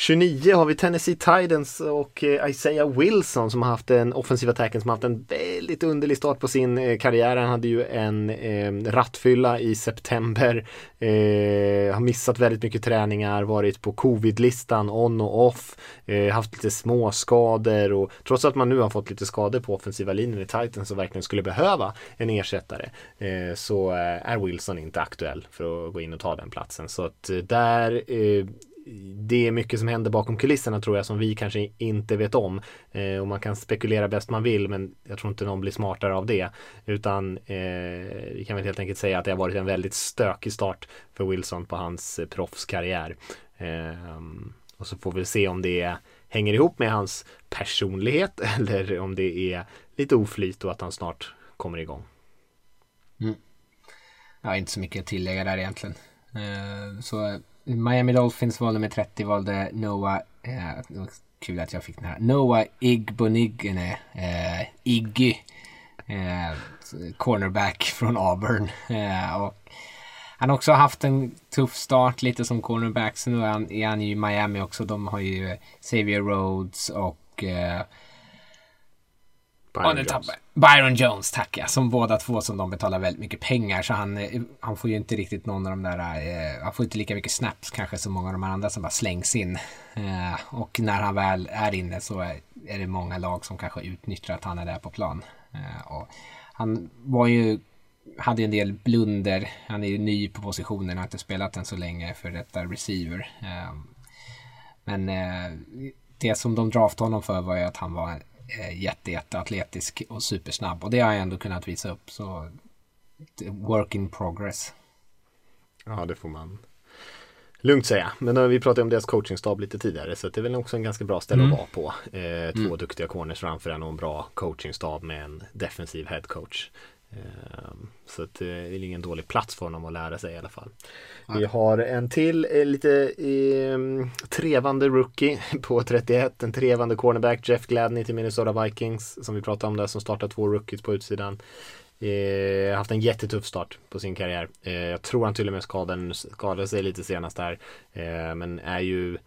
29 har vi Tennessee Titans och eh, Isaiah Wilson som har haft en offensiv attacken som har haft en väldigt underlig start på sin eh, karriär. Han hade ju en eh, rattfylla i september. Eh, har missat väldigt mycket träningar, varit på covid-listan on och off. Eh, haft lite småskador och trots att man nu har fått lite skador på offensiva linjen i Titans och verkligen skulle behöva en ersättare eh, så eh, är Wilson inte aktuell för att gå in och ta den platsen. Så att där eh, det är mycket som händer bakom kulisserna tror jag som vi kanske inte vet om. Eh, och man kan spekulera bäst man vill men jag tror inte någon blir smartare av det. Utan eh, vi kan väl helt enkelt säga att det har varit en väldigt stökig start för Wilson på hans eh, proffskarriär. Eh, och så får vi se om det hänger ihop med hans personlighet eller om det är lite oflyt och att han snart kommer igång. Mm. Ja, inte så mycket att tillägga där egentligen. Eh, så Miami Dolphins valde med 30 valde Noah, eh, kul att jag fick den här. Noah Igbonigene, eh, Iggy, eh, cornerback från Auburn. Eh, och han har också haft en tuff start lite som cornerback. Så nu är han, är han ju i Miami också. De har ju Xavier Rhodes och eh, Byron Jones. Byron Jones, tack ja. Som båda två som de betalar väldigt mycket pengar. Så han, eh, han får ju inte riktigt någon av de där, eh, han får inte lika mycket snaps kanske som många av de andra som bara slängs in. Eh, och när han väl är inne så är, är det många lag som kanske utnyttjar att han är där på plan. Eh, och han var ju, hade en del blunder. Han är ju ny på positionen, har inte spelat än så länge för detta receiver. Eh, men eh, det som de draftade honom för var ju att han var eh, jätte, jätteatletisk och supersnabb. Och det har jag ändå kunnat visa upp. Så work in progress. Ja, det får man lugnt säga. Men då, vi pratade om deras coachingstab lite tidigare så det är väl också en ganska bra ställe att vara på. Eh, två duktiga corners framför en och en bra coachingstab med en defensiv head coach. Eh, så att eh, det är ingen dålig plats för honom att lära sig i alla fall. Vi har en till eh, lite eh, trevande rookie på 31. En trevande cornerback Jeff Gladney till Minnesota Vikings som vi pratade om där som startar två rookies på utsidan. Eh, haft en jättetuff start på sin karriär. Eh, jag tror han till och med skadade, skadade sig lite senast här. Eh, men är ju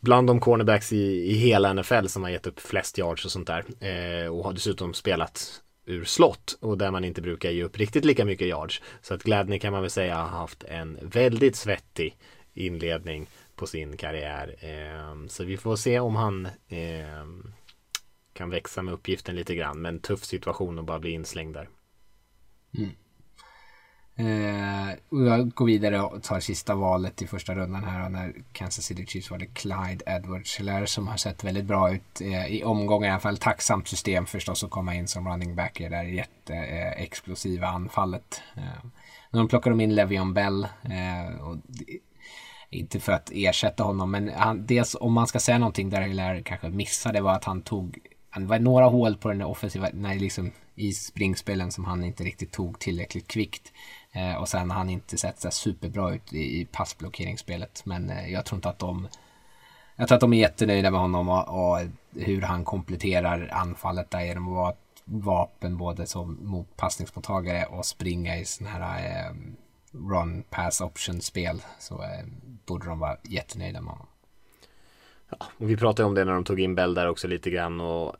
bland de cornerbacks i, i hela NFL som har gett upp flest yards och sånt där. Eh, och har dessutom spelat ur slott och där man inte brukar ge upp riktigt lika mycket yards. Så att Gladney kan man väl säga har haft en väldigt svettig inledning på sin karriär. Ehm, så vi får se om han ehm, kan växa med uppgiften lite grann. Men tuff situation att bara bli inslängd där. Mm. Eh, och jag går vidare och tar sista valet i första rundan här när Kansas City Chiefs var det Clyde edwards helaire som har sett väldigt bra ut eh, i omgångar i alla fall. Tacksamt system förstås att komma in som running back i det där jätteexplosiva anfallet. Eh, nu plockar de in Levion Bell eh, och det, inte för att ersätta honom, men han, dels om man ska säga någonting där Hilaire kanske missade var att han tog det var några hål på den offensiva, nej, liksom i springspelen som han inte riktigt tog tillräckligt kvickt. Eh, och sen har han inte sett så superbra ut i, i passblockeringsspelet. Men eh, jag tror inte att de... Jag tror att de är jättenöjda med honom och, och hur han kompletterar anfallet där genom att vara ett vapen både som mot passningsmottagare och springa i sådana här eh, run pass option spel. Så eh, borde de vara jättenöjda med honom. Ja, och vi pratade om det när de tog in Bell där också lite grann och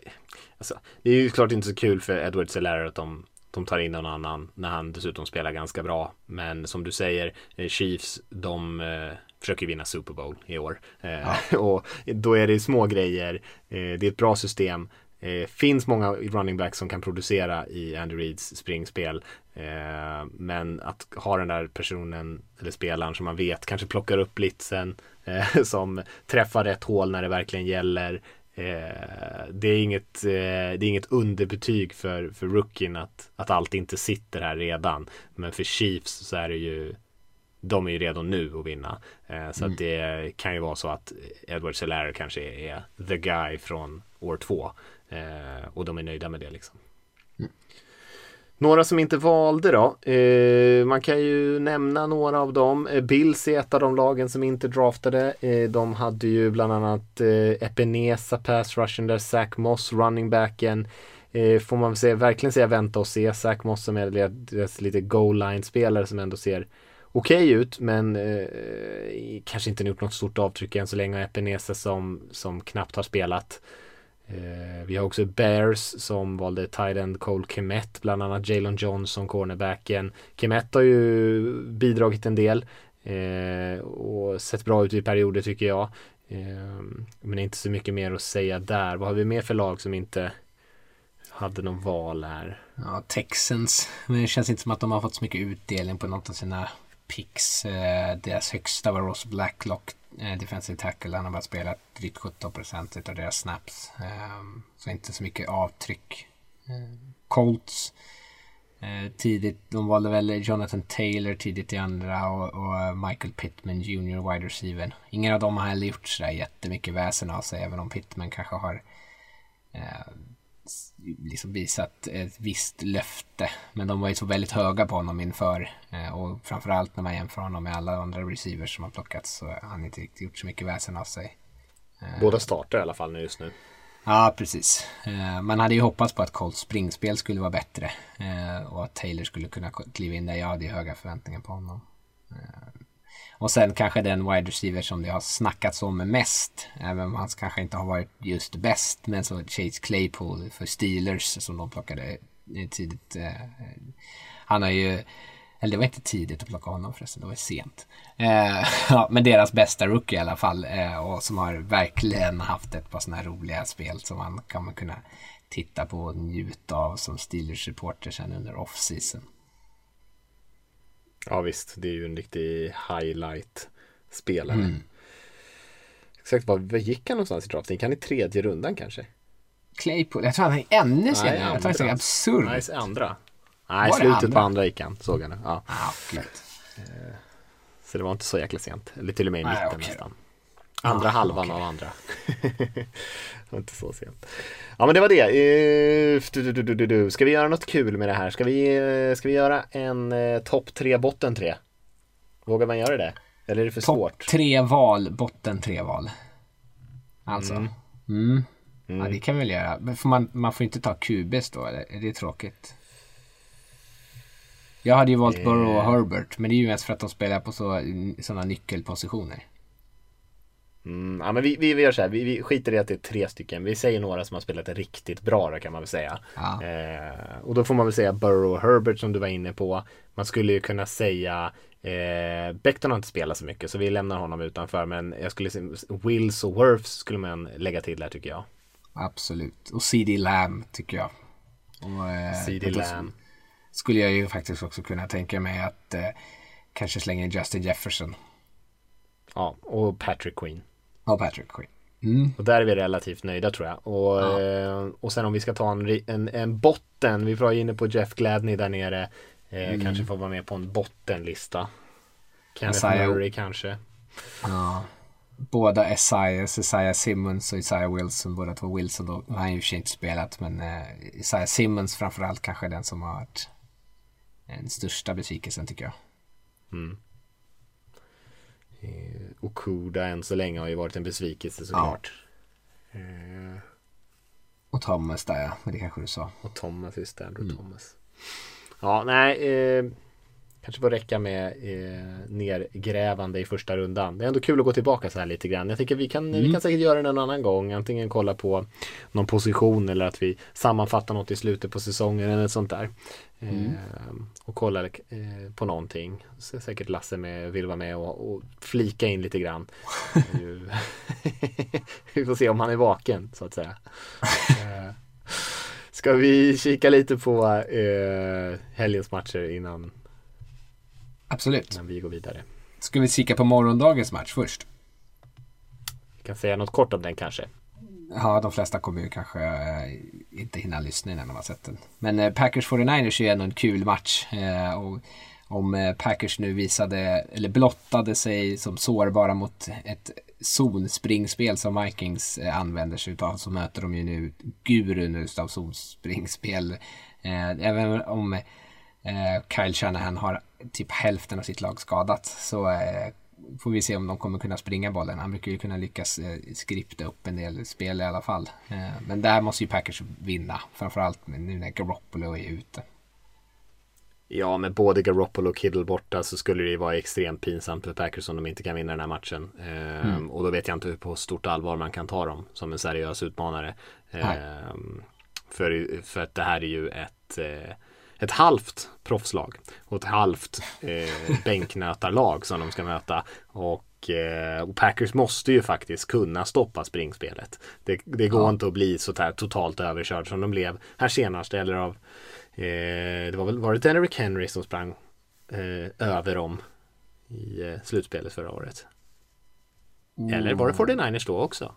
alltså, det är ju klart inte så kul för Edward Celaire att de, de tar in någon annan när han dessutom spelar ganska bra. Men som du säger, eh, Chiefs, de eh, försöker vinna Super Bowl i år. Eh, och då är det små grejer, eh, det är ett bra system. Finns många running backs som kan producera i Andy Reeds springspel. Men att ha den där personen eller spelaren som man vet kanske plockar upp blitzen. Som träffar rätt hål när det verkligen gäller. Eh, det, är inget, eh, det är inget underbetyg för, för rookien att, att allt inte sitter här redan. Men för Chiefs så är det ju de är ju redo nu att vinna. Eh, så att det kan ju vara så att Edward Celaire kanske är the guy från år två. Och de är nöjda med det liksom. Några som inte valde då. Eh, man kan ju nämna några av dem. Eh, Bills är ett av de lagen som inte draftade. Eh, de hade ju bland annat eh, Epinesa, pass rushen där, Zach Moss, running backen. Eh, får man säga, verkligen säga vänta och se. Zach Moss som är deras lite goal line spelare som ändå ser okej ut men eh, kanske inte gjort något stort avtryck än så länge. Och Epinesa som, som knappt har spelat. Eh, vi har också Bears som valde tight end Cole Kemet, bland annat Jalen Johnson, cornerbacken. Kemet har ju bidragit en del eh, och sett bra ut i perioder tycker jag. Eh, men inte så mycket mer att säga där. Vad har vi mer för lag som inte hade någon val här? Ja, Texans. Men det känns inte som att de har fått så mycket utdelning på något av sina picks. Eh, deras högsta var Ross Blacklock, eh, defensive tackle. Han har bara spelat drygt 17 procent av deras snaps. Eh, så inte så mycket avtryck. Ehm, eh, Colts. Tidigt, de valde väl Jonathan Taylor tidigt i andra och, och eh, Michael Pittman Jr. wide receiver. Ingen av dem har heller gjort sådär jättemycket väsen av sig, även om Pittman kanske har eh, liksom visat ett visst löfte. Men de var ju så väldigt höga på honom inför. Eh, och framförallt när man jämför honom med alla andra receivers som har plockats så har han inte riktigt gjort så mycket väsen av sig. Båda startar i alla fall nu just nu. Ja, precis. Eh, man hade ju hoppats på att Colts springspel skulle vara bättre eh, och att Taylor skulle kunna kliva in där. Jag hade ju höga förväntningar på honom. Och sen kanske den wide receiver som det har snackats om mest, även om han kanske inte har varit just bäst, men så Chase Claypool för Steelers som de plockade tidigt. Eh, han har ju eller det var inte tidigt att plocka honom förresten, det var sent. Eh, ja, men deras bästa rookie i alla fall. Eh, och som har verkligen haft ett par sådana här roliga spel som man kan kunna titta på och njuta av som Steelers-supporter sen under off-season. Ja visst, det är ju en riktig highlight-spelare. Mm. Exakt, vad gick han någonstans i draften? Gick han i tredje rundan kanske? Claypool, jag tror han är ännu senare. Jag tror han är absurt. Nej, andra. Nej, slutet andra? på andra gick han, såg jag nu. Ja. Ah, så det var inte så jäkla sent. Eller till och med i mitten okay. nästan. Andra ah, halvan okay. av andra. det var inte så sent. Ja men det var det. Uh, du, du, du, du, Ska vi göra något kul med det här? Ska vi, uh, ska vi göra en uh, topp tre, botten tre? Vågar man göra det? Eller är det för top svårt? Topp tre val, botten tre val. Alltså. Mm. Mm. Mm. Ja det kan vi väl göra. Men får man, man får inte ta QBs då eller? Är det tråkigt? Jag hade ju valt Burrow och Herbert, men det är ju mest för att de spelar på så, sådana nyckelpositioner. Mm, ja, men vi, vi, vi gör så här, vi, vi skiter i att det är tre stycken. Vi säger några som har spelat riktigt bra då kan man väl säga. Ja. Eh, och då får man väl säga Burrow och Herbert som du var inne på. Man skulle ju kunna säga eh, Becton har inte spelat så mycket så vi lämnar honom utanför. Men jag skulle säga Wills och Worths skulle man lägga till där tycker jag. Absolut. Och CD Lamb tycker jag. Och, eh, CD Lamb skulle jag ju faktiskt också kunna tänka mig att eh, kanske slänga in Justin Jefferson. Ja, och Patrick Queen. Och Patrick Queen. Mm. Och där är vi relativt nöjda tror jag. Och, ja. eh, och sen om vi ska ta en, en, en botten, vi var inne på Jeff Gladney där nere. Eh, mm. Kanske får vara med på en bottenlista. Kenneth Isaiah... Murray kanske. Ja. Båda Esaias, Isaiah Simmons och Isaiah Wilson, båda två Wilson då. har Han ju för inte spelat men eh, Isaiah Simmons framförallt kanske den som har varit den största besvikelsen tycker jag. Mm. Eh, Okuda än så länge har ju varit en besvikelse såklart. Ja. Eh. Och Thomas där ja, men det kanske du sa. Och Thomas, just det, mm. Thomas. Ja, nej. Eh, kanske får räcka med eh, nergrävande i första rundan. Det är ändå kul att gå tillbaka så här lite grann. Jag tycker vi kan, mm. vi kan säkert göra det en annan gång. Antingen kolla på någon position eller att vi sammanfattar något i slutet på säsongen eller sånt där. Mm. Eh, och kolla eh, på någonting. Så säkert Lasse med, vill vara med och, och flika in lite grann. vi får se om han är vaken så att säga. Eh, ska vi kika lite på eh, helgens matcher innan Absolut. Innan vi går vidare. Ska vi kika på morgondagens match först? Vi kan säga något kort om den kanske. Ja, de flesta kommer ju kanske äh, inte hinna lyssna innan de har sett den. Men äh, Packers 49ers är ju ändå en kul match. Äh, och om Packers nu visade, eller blottade sig som sårbara mot ett zonspringspel som Vikings använder sig utav så möter de ju nu gurun utav zonspringspel. Även om Kyle Shanahan har typ hälften av sitt lag skadat. Så eh, får vi se om de kommer kunna springa bollen. Han brukar ju kunna lyckas eh, skripta upp en del spel i alla fall. Eh, men där måste ju Packers vinna. Framförallt nu när Garoppolo är ute. Ja, med både Garoppolo och Kiddle borta så skulle det ju vara extremt pinsamt för Packers om de inte kan vinna den här matchen. Ehm, mm. Och då vet jag inte hur på stort allvar man kan ta dem som en seriös utmanare. Ehm, för, för att det här är ju ett eh, ett halvt proffslag och ett halvt eh, bänknötarlag som de ska möta. Och, eh, och, Packers måste ju faktiskt kunna stoppa springspelet. Det, det går ja. inte att bli så här totalt överkörd som de blev här senast. Eller av, eh, det var väl, var det Derrick Henry som sprang eh, över dem i eh, slutspelet förra året? Eller var det 49ers då också?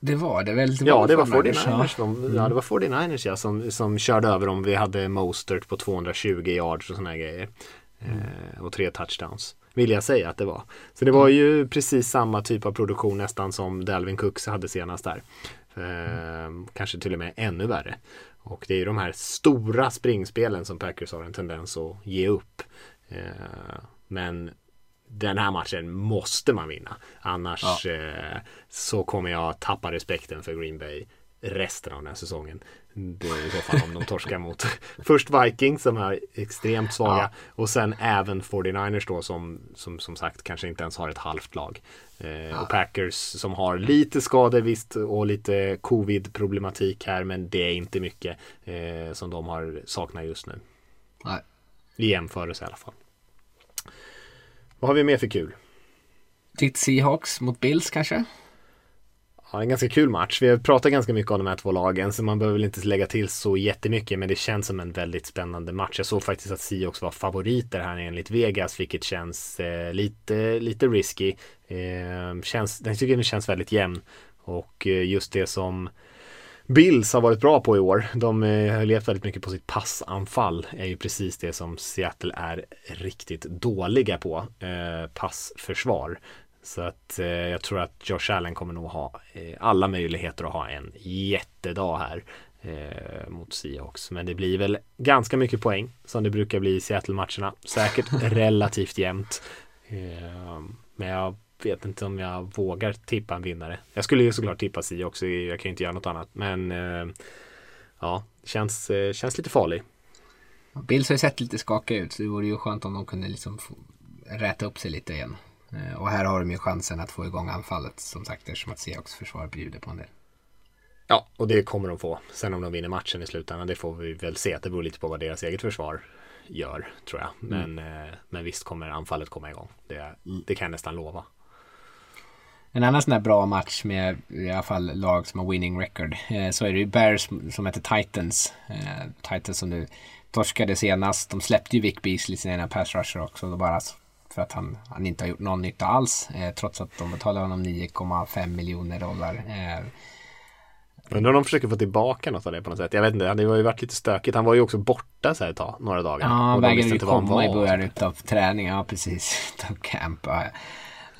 Det var det väl? Det ja, det var 49ers. Ja. Mm. ja, det var 49ers ja, som, som körde över dem. Vi hade Mostert på 220 yards och sådana grejer. Mm. Eh, och tre touchdowns. Vill jag säga att det var. Så det var mm. ju precis samma typ av produktion nästan som Dalvin Cooks hade senast där. Eh, kanske till och med ännu värre. Och det är ju de här stora springspelen som Packers har en tendens att ge upp. Eh, men den här matchen måste man vinna. Annars Ja. eh, så kommer jag tappa respekten för Green Bay resten av den här säsongen. Det är i så fall om de torskar mot först Vikings som är extremt svaga Ja. och sen även 49ers då som, som som sagt kanske inte ens har ett halvt lag. Eh, Och Packers som har lite skador visst och lite covid problematik här men det är inte mycket eh, som de har saknar just nu. Nej. I jämförelse i alla fall. Vad har vi mer för kul? Ditt Seahawks mot Bills kanske? Ja, en ganska kul match. Vi har pratat ganska mycket om de här två lagen så man behöver väl inte lägga till så jättemycket men det känns som en väldigt spännande match. Jag såg faktiskt att Seahawks var favoriter här enligt Vegas vilket känns eh, lite, lite risky. Eh, känns, den tycker den känns väldigt jämn och eh, just det som Bills har varit bra på i år. De eh, har levt väldigt mycket på sitt passanfall. är ju precis det som Seattle är riktigt dåliga på. Eh, passförsvar. Så att eh, jag tror att Josh Allen kommer nog ha eh, alla möjligheter att ha en jättedag här eh, mot Seahawks. Men det blir väl ganska mycket poäng som det brukar bli i Seattle-matcherna. Säkert relativt jämnt. Men jag vet inte om jag vågar tippa en vinnare. Jag skulle ju såklart tippa Seahawks, jag kan ju inte göra något annat. Men eh, ja, känns, eh, känns lite farlig. Bills har ju sett lite skakiga ut så det vore ju skönt om de kunde liksom räta upp sig lite igen. Eh, Och här har de ju chansen att få igång anfallet som sagt eftersom att Seahawks försvar bjuder på en del. Ja, och det kommer de få. Sen om de vinner matchen i slutändan, det får vi väl se. Det beror lite på vad deras eget försvar gör, tror jag. Men, eh, men visst kommer anfallet komma igång. Det, det kan jag nästan lova. En annan sån här bra match med i alla fall lag som har winning record. Eh, så är det ju Bears som heter Titans. Eh, Titans som nu torskade senast. De släppte ju Vic Beasley sin ena pass rusher också. Då bara för att han, han inte har gjort någon nytta alls. Eh, trots att de betalade honom 9,5 miljoner dollar. Eh, Undrar om de försöker få tillbaka något av det på något sätt. Jag vet inte, det har ju varit lite stökigt. Han var ju också borta så här ett tag, några dagar. Ja, han vägrade ju komma i början utav träningen. Ja, precis. Utav camp. Ja.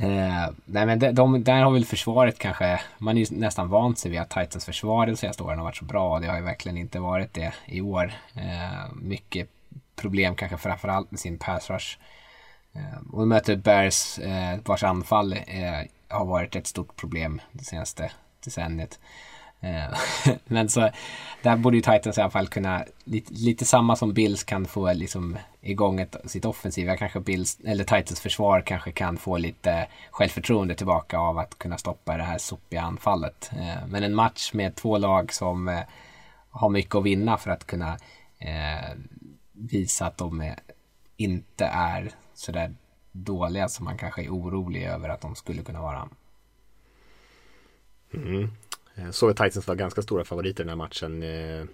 Eh, nej, men de, de, där har väl försvaret kanske... Man är ju nästan vant sig vid att Titans försvar de senaste åren har varit så bra. och Det har ju verkligen inte varit det i år. Eh, mycket problem kanske framförallt med sin pass rush. Eh, och de möter Bears eh, vars anfall eh, har varit ett stort problem det senaste decenniet. Eh, men så där borde ju Titans i alla fall kunna, lite, lite samma som Bills kan få liksom igång ett, sitt offensiva, kanske Bills, eller Titans försvar kanske kan få lite självförtroende tillbaka av att kunna stoppa det här sopiga anfallet. Eh, men en match med två lag som eh, har mycket att vinna för att kunna visa att de inte är sådär dåliga som man kanske är orolig över att de skulle kunna vara. Mm. Såg att Titans var ganska stora favoriter i den här matchen. Eh,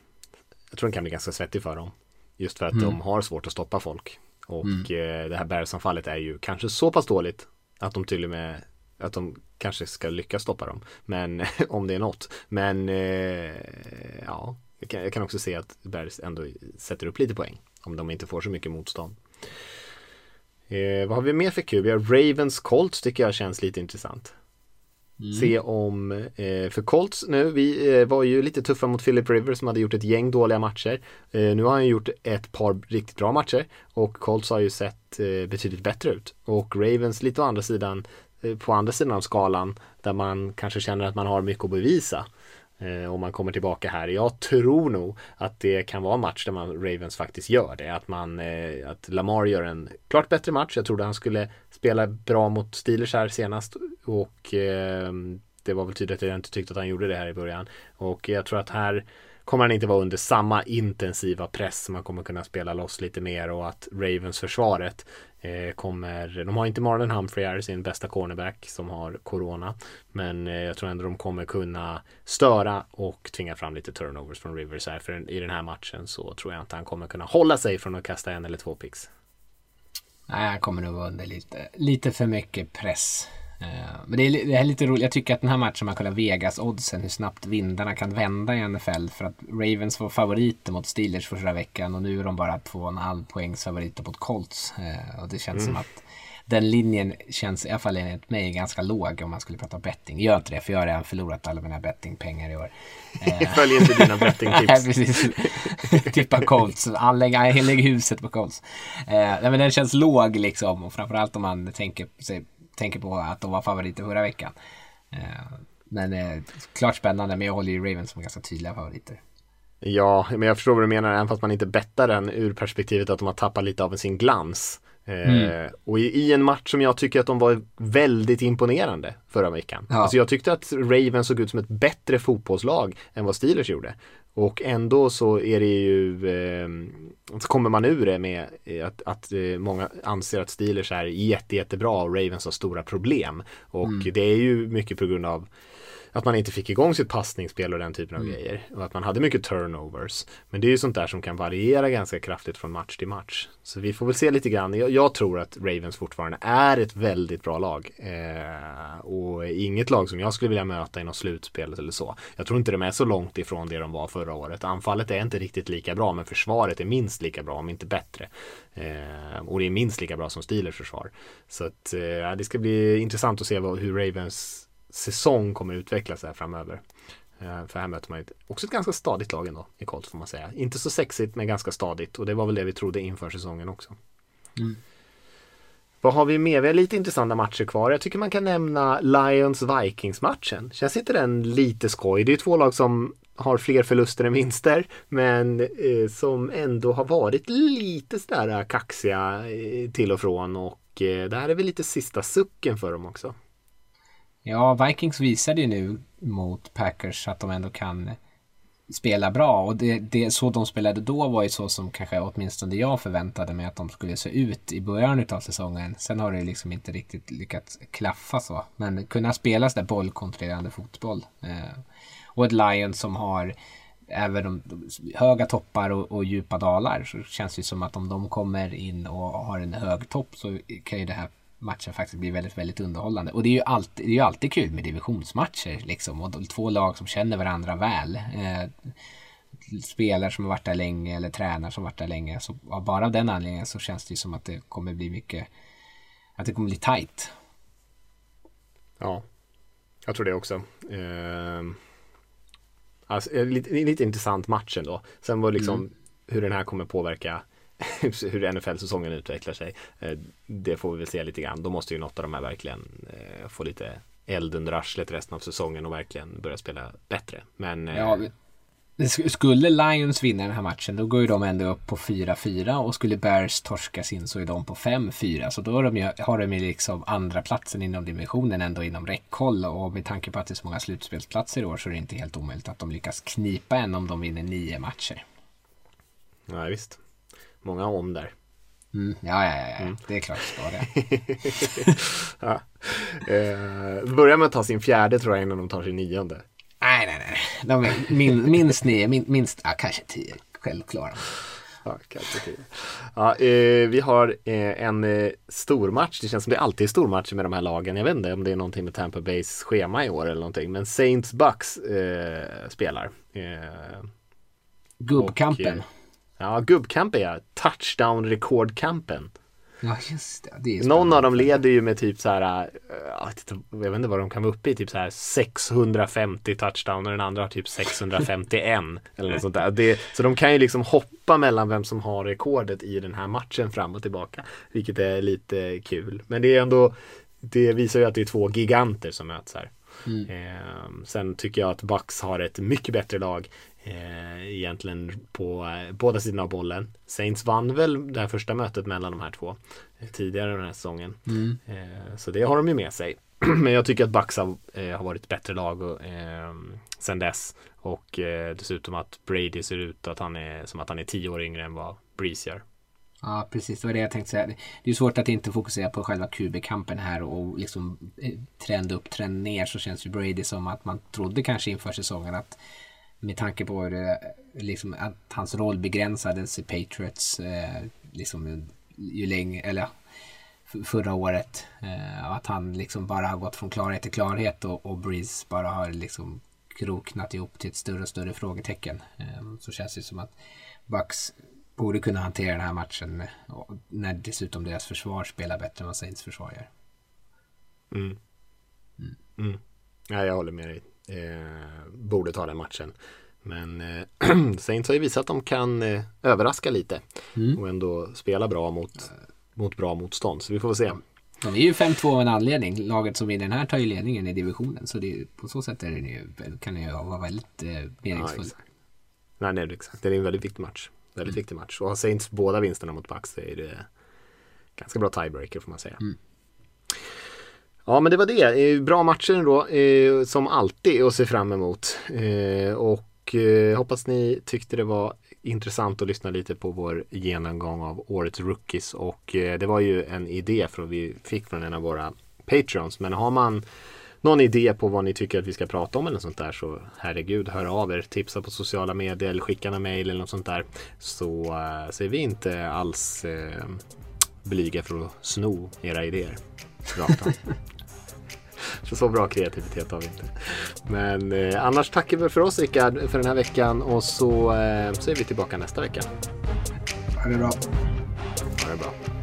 Jag tror den kan bli ganska svettig för dem. Just för att de har svårt att stoppa folk. Och eh, det här Bears-anfallet är ju kanske så pass dåligt att de till och med att de kanske ska lyckas stoppa dem. Men om det är något. Men eh, ja, jag kan, jag kan också se att Bears ändå sätter upp lite poäng. Om de inte får så mycket motstånd. Eh, vad har vi mer för kul? Vi har Ravens Colts tycker jag känns lite intressant. Mm. Se om, eh, för Colts nu, vi eh, var ju lite tuffa mot Philip Rivers som hade gjort ett gäng dåliga matcher. Eh, nu har han gjort ett par riktigt bra matcher och Colts har ju sett eh, betydligt bättre ut. Och Ravens lite å andra sidan, eh, på andra sidan av skalan där man kanske känner att man har mycket att bevisa. Eh, om man kommer tillbaka här. Jag tror nog att det kan vara en match där man Ravens faktiskt gör det. Att, man, eh, att Lamar gör en klart bättre match. Jag trodde han skulle spela bra mot Steelers här senast. Och ehm, det var väl tydligt att jag inte tyckte att han gjorde det här i början. Och jag tror att här kommer han inte vara under samma intensiva press. Man kommer kunna spela loss lite mer och att Ravens försvaret eh, kommer, de har inte Marlon Humphrey här, sin bästa cornerback som har corona. Men eh, jag tror ändå de kommer kunna störa och tvinga fram lite turnovers från Rivers här. För i den här matchen så tror jag inte han kommer kunna hålla sig från att kasta en eller två picks. Nej, han kommer nog vara under lite, lite för mycket press. Eh, Men det är, det är lite roligt. Jag tycker att den här matchen, man kollar Vegas-oddsen, hur snabbt vindarna kan vända i NFL. För att Ravens var favoriter mot Steelers förra veckan och nu är de bara två och en halv poängs favoriter mot Colts. Eh, Och det känns som att den linjen känns i alla fall enligt mig ganska låg om man skulle prata betting. Gör inte det för jag har redan förlorat alla mina bettingpengar i år. Följ inte dina bettingtips. Tippa Colts. Lägg huset på Colts. Eh, nej, men den känns låg liksom. Och framförallt om man tänker, tänker på att de var favoriter förra veckan. Eh, men eh, klart spännande. Men jag håller ju Ravens som ganska tydliga favoriter. Ja, men jag förstår vad du menar, även fast man inte bettar den ur perspektivet att de har tappat lite av sin glans. Mm. Eh, och i, i, en match som jag tycker att de var väldigt imponerande förra veckan. Ja. Alltså jag tyckte att Ravens såg ut som ett bättre fotbollslag än vad Steelers gjorde. Och ändå så är det ju, eh, så kommer man ur det med att, att eh, många anser att Steelers är jätte, jättebra och Ravens har stora problem. Och mm. det är ju mycket på grund av att man inte fick igång sitt passningsspel och den typen av mm. grejer. Och att man hade mycket turnovers. Men det är ju sånt där som kan variera ganska kraftigt från match till match. Så vi får väl se lite grann. Jag, jag tror att Ravens fortfarande är ett väldigt bra lag. Eh, och inget lag som jag skulle vilja möta i något slutspel eller så. Jag tror inte de är så långt ifrån det de var förra året. Anfallet är inte riktigt lika bra men försvaret är minst lika bra om inte bättre. Eh, och det är minst lika bra som Steelers försvar. Så att eh, det ska bli intressant att se vad, hur Ravens säsong kommer utvecklas här framöver. Eh, för här möter man ju också ett ganska stadigt lag ändå i Colts får man säga. Inte så sexigt men ganska stadigt och det var väl det vi trodde inför säsongen också. Mm. Vad har vi mer? Vi har lite intressanta matcher kvar. Jag tycker man kan nämna Lions-Vikings-matchen. Känns inte den lite skoj? Det är två lag som har fler förluster än vinster men eh, som ändå har varit lite sådär kaxiga eh, till och från och eh, det här är väl lite sista sucken för dem också. Ja, Vikings visade ju nu mot Packers att de ändå kan spela bra och det, det så de spelade då var ju så som kanske åtminstone jag förväntade mig att de skulle se ut i början av säsongen. Sen har det liksom inte riktigt lyckats klaffa så. Men kunna spela sådär bollkontrollerande fotboll. Eh, och ett Lions som har även de, höga toppar och, och, djupa dalar så känns det som att om de kommer in och har en hög topp så kan ju det här matchen faktiskt blir väldigt, väldigt underhållande. Och det är ju alltid, det är ju alltid kul med divisionsmatcher liksom. Och två lag som känner varandra väl. Eh, spelare som har varit där länge eller tränare som har varit där länge. Så bara av den anledningen så känns det ju som att det kommer bli mycket, att det kommer bli tight. Ja, jag tror det också. Eh, alltså, lite, lite intressant match ändå. Sen var liksom mm. hur den här kommer påverka hur NFL-säsongen utvecklar sig. Eh, det får vi väl se lite grann. Då måste ju något av de här verkligen eh, få lite eld under arslet resten av säsongen och verkligen börja spela bättre. Men eh, ja, skulle Lions vinna den här matchen då går ju de ändå upp på 4-4 och skulle Bears torska sin så är de på 5-4 så då har de ju, har de ju liksom andra platsen inom divisionen ändå inom räckhåll och med tanke på att det är så många slutspelsplatser i år så är det inte helt omöjligt att de lyckas knipa en om de vinner nio matcher. Nej visst många om där. Mm, ja, ja, ja, mm. det är klart ska det. ja. eh, börjar med att ta sin fjärde tror jag innan de tar sin nionde. Nej, nej, nej. De är min, minst nio, min, minst, ja, kanske tio. Självklara. Ja, kanske tio. Ja, eh, vi har eh, en eh, stormatch. Det känns som det alltid är stormatcher med de här lagen. Jag vet inte om det är någonting med Tampa Bays schema i år eller någonting. Men Saints Bucks spelar. Gubbkampen. Ja, gubbkamp är jag. Touchdown rekordkampen. Ja, just det. det Någon av dem leder ju med typ så här, äh, jag vet inte vad de kan vara uppe i, typ så här 650 touchdown och den andra har typ 651 eller något sånt där. Det, så de kan ju liksom hoppa mellan vem som har rekordet i den här matchen fram och tillbaka, vilket är lite kul. Men det är ändå, det visar ju att det är två giganter som möts här. Mm. Eh, sen tycker jag att Bucks har ett mycket bättre lag eh, egentligen på eh, båda sidorna av bollen. Saints vann väl det här första mötet mellan de här två eh, tidigare den här säsongen. Mm. Eh, så det har de ju med sig. Men jag tycker att Bucks har, har varit bättre lag och, eh, sen dess. Och dessutom att Brady ser ut att han är som att han är tio år yngre än vad Breeze gör. Ja, precis. Det var det jag tänkte säga. Det är svårt att inte fokusera på själva QB-kampen här och liksom trend upp, trend ner så känns ju Brady som att man trodde kanske inför säsongen att med tanke på det, liksom, att hans roll begränsades i Patriots eh, liksom, ju länge, eller förra året. Eh, att han liksom bara har gått från klarhet till klarhet och, och Breeze bara har liksom kroknat ihop till ett större och större frågetecken. Eh, så känns det som att Bucks borde kunna hantera den här matchen när dessutom deras försvar spelar bättre än vad Saints försvar gör. Mm. Mm. Ja, jag håller med dig. Eh, borde ta den matchen. Men eh, Saints har ju visat att de kan eh, överraska lite mm. och ändå spela bra mot, mot bra motstånd. Så vi får väl se. De är ju 5-2 av en anledning. Laget som i den här tar ju ledningen i divisionen. Så det, på så sätt är det ju, kan det ju vara väldigt eh, meningsfullt. Ja, nej, nej, exakt. Det är en väldigt viktig match. Väldigt mm. viktig match. Och har Saints båda vinsterna mot Bucks så är det ganska bra tiebreaker får man säga. Mm. Ja men det var det. Eh, bra matcher ändå eh, som alltid att se fram emot. Eh, och hoppas ni tyckte det var intressant att lyssna lite på vår genomgång av årets rookies och det var ju en idé från vi fick från en av våra Patreons. Men har man någon idé på vad ni tycker att vi ska prata om eller något sånt där så herregud hör av er, tipsa på sociala medier eller skicka en mail eller något sånt där så, ser så är vi inte alls blyga för att sno era idéer. Rakt Så, så bra kreativitet har vi inte. Men eh, annars tackar vi för oss Rickard för den här veckan och så, eh, så är vi tillbaka nästa vecka. Ha det bra. Ha det bra.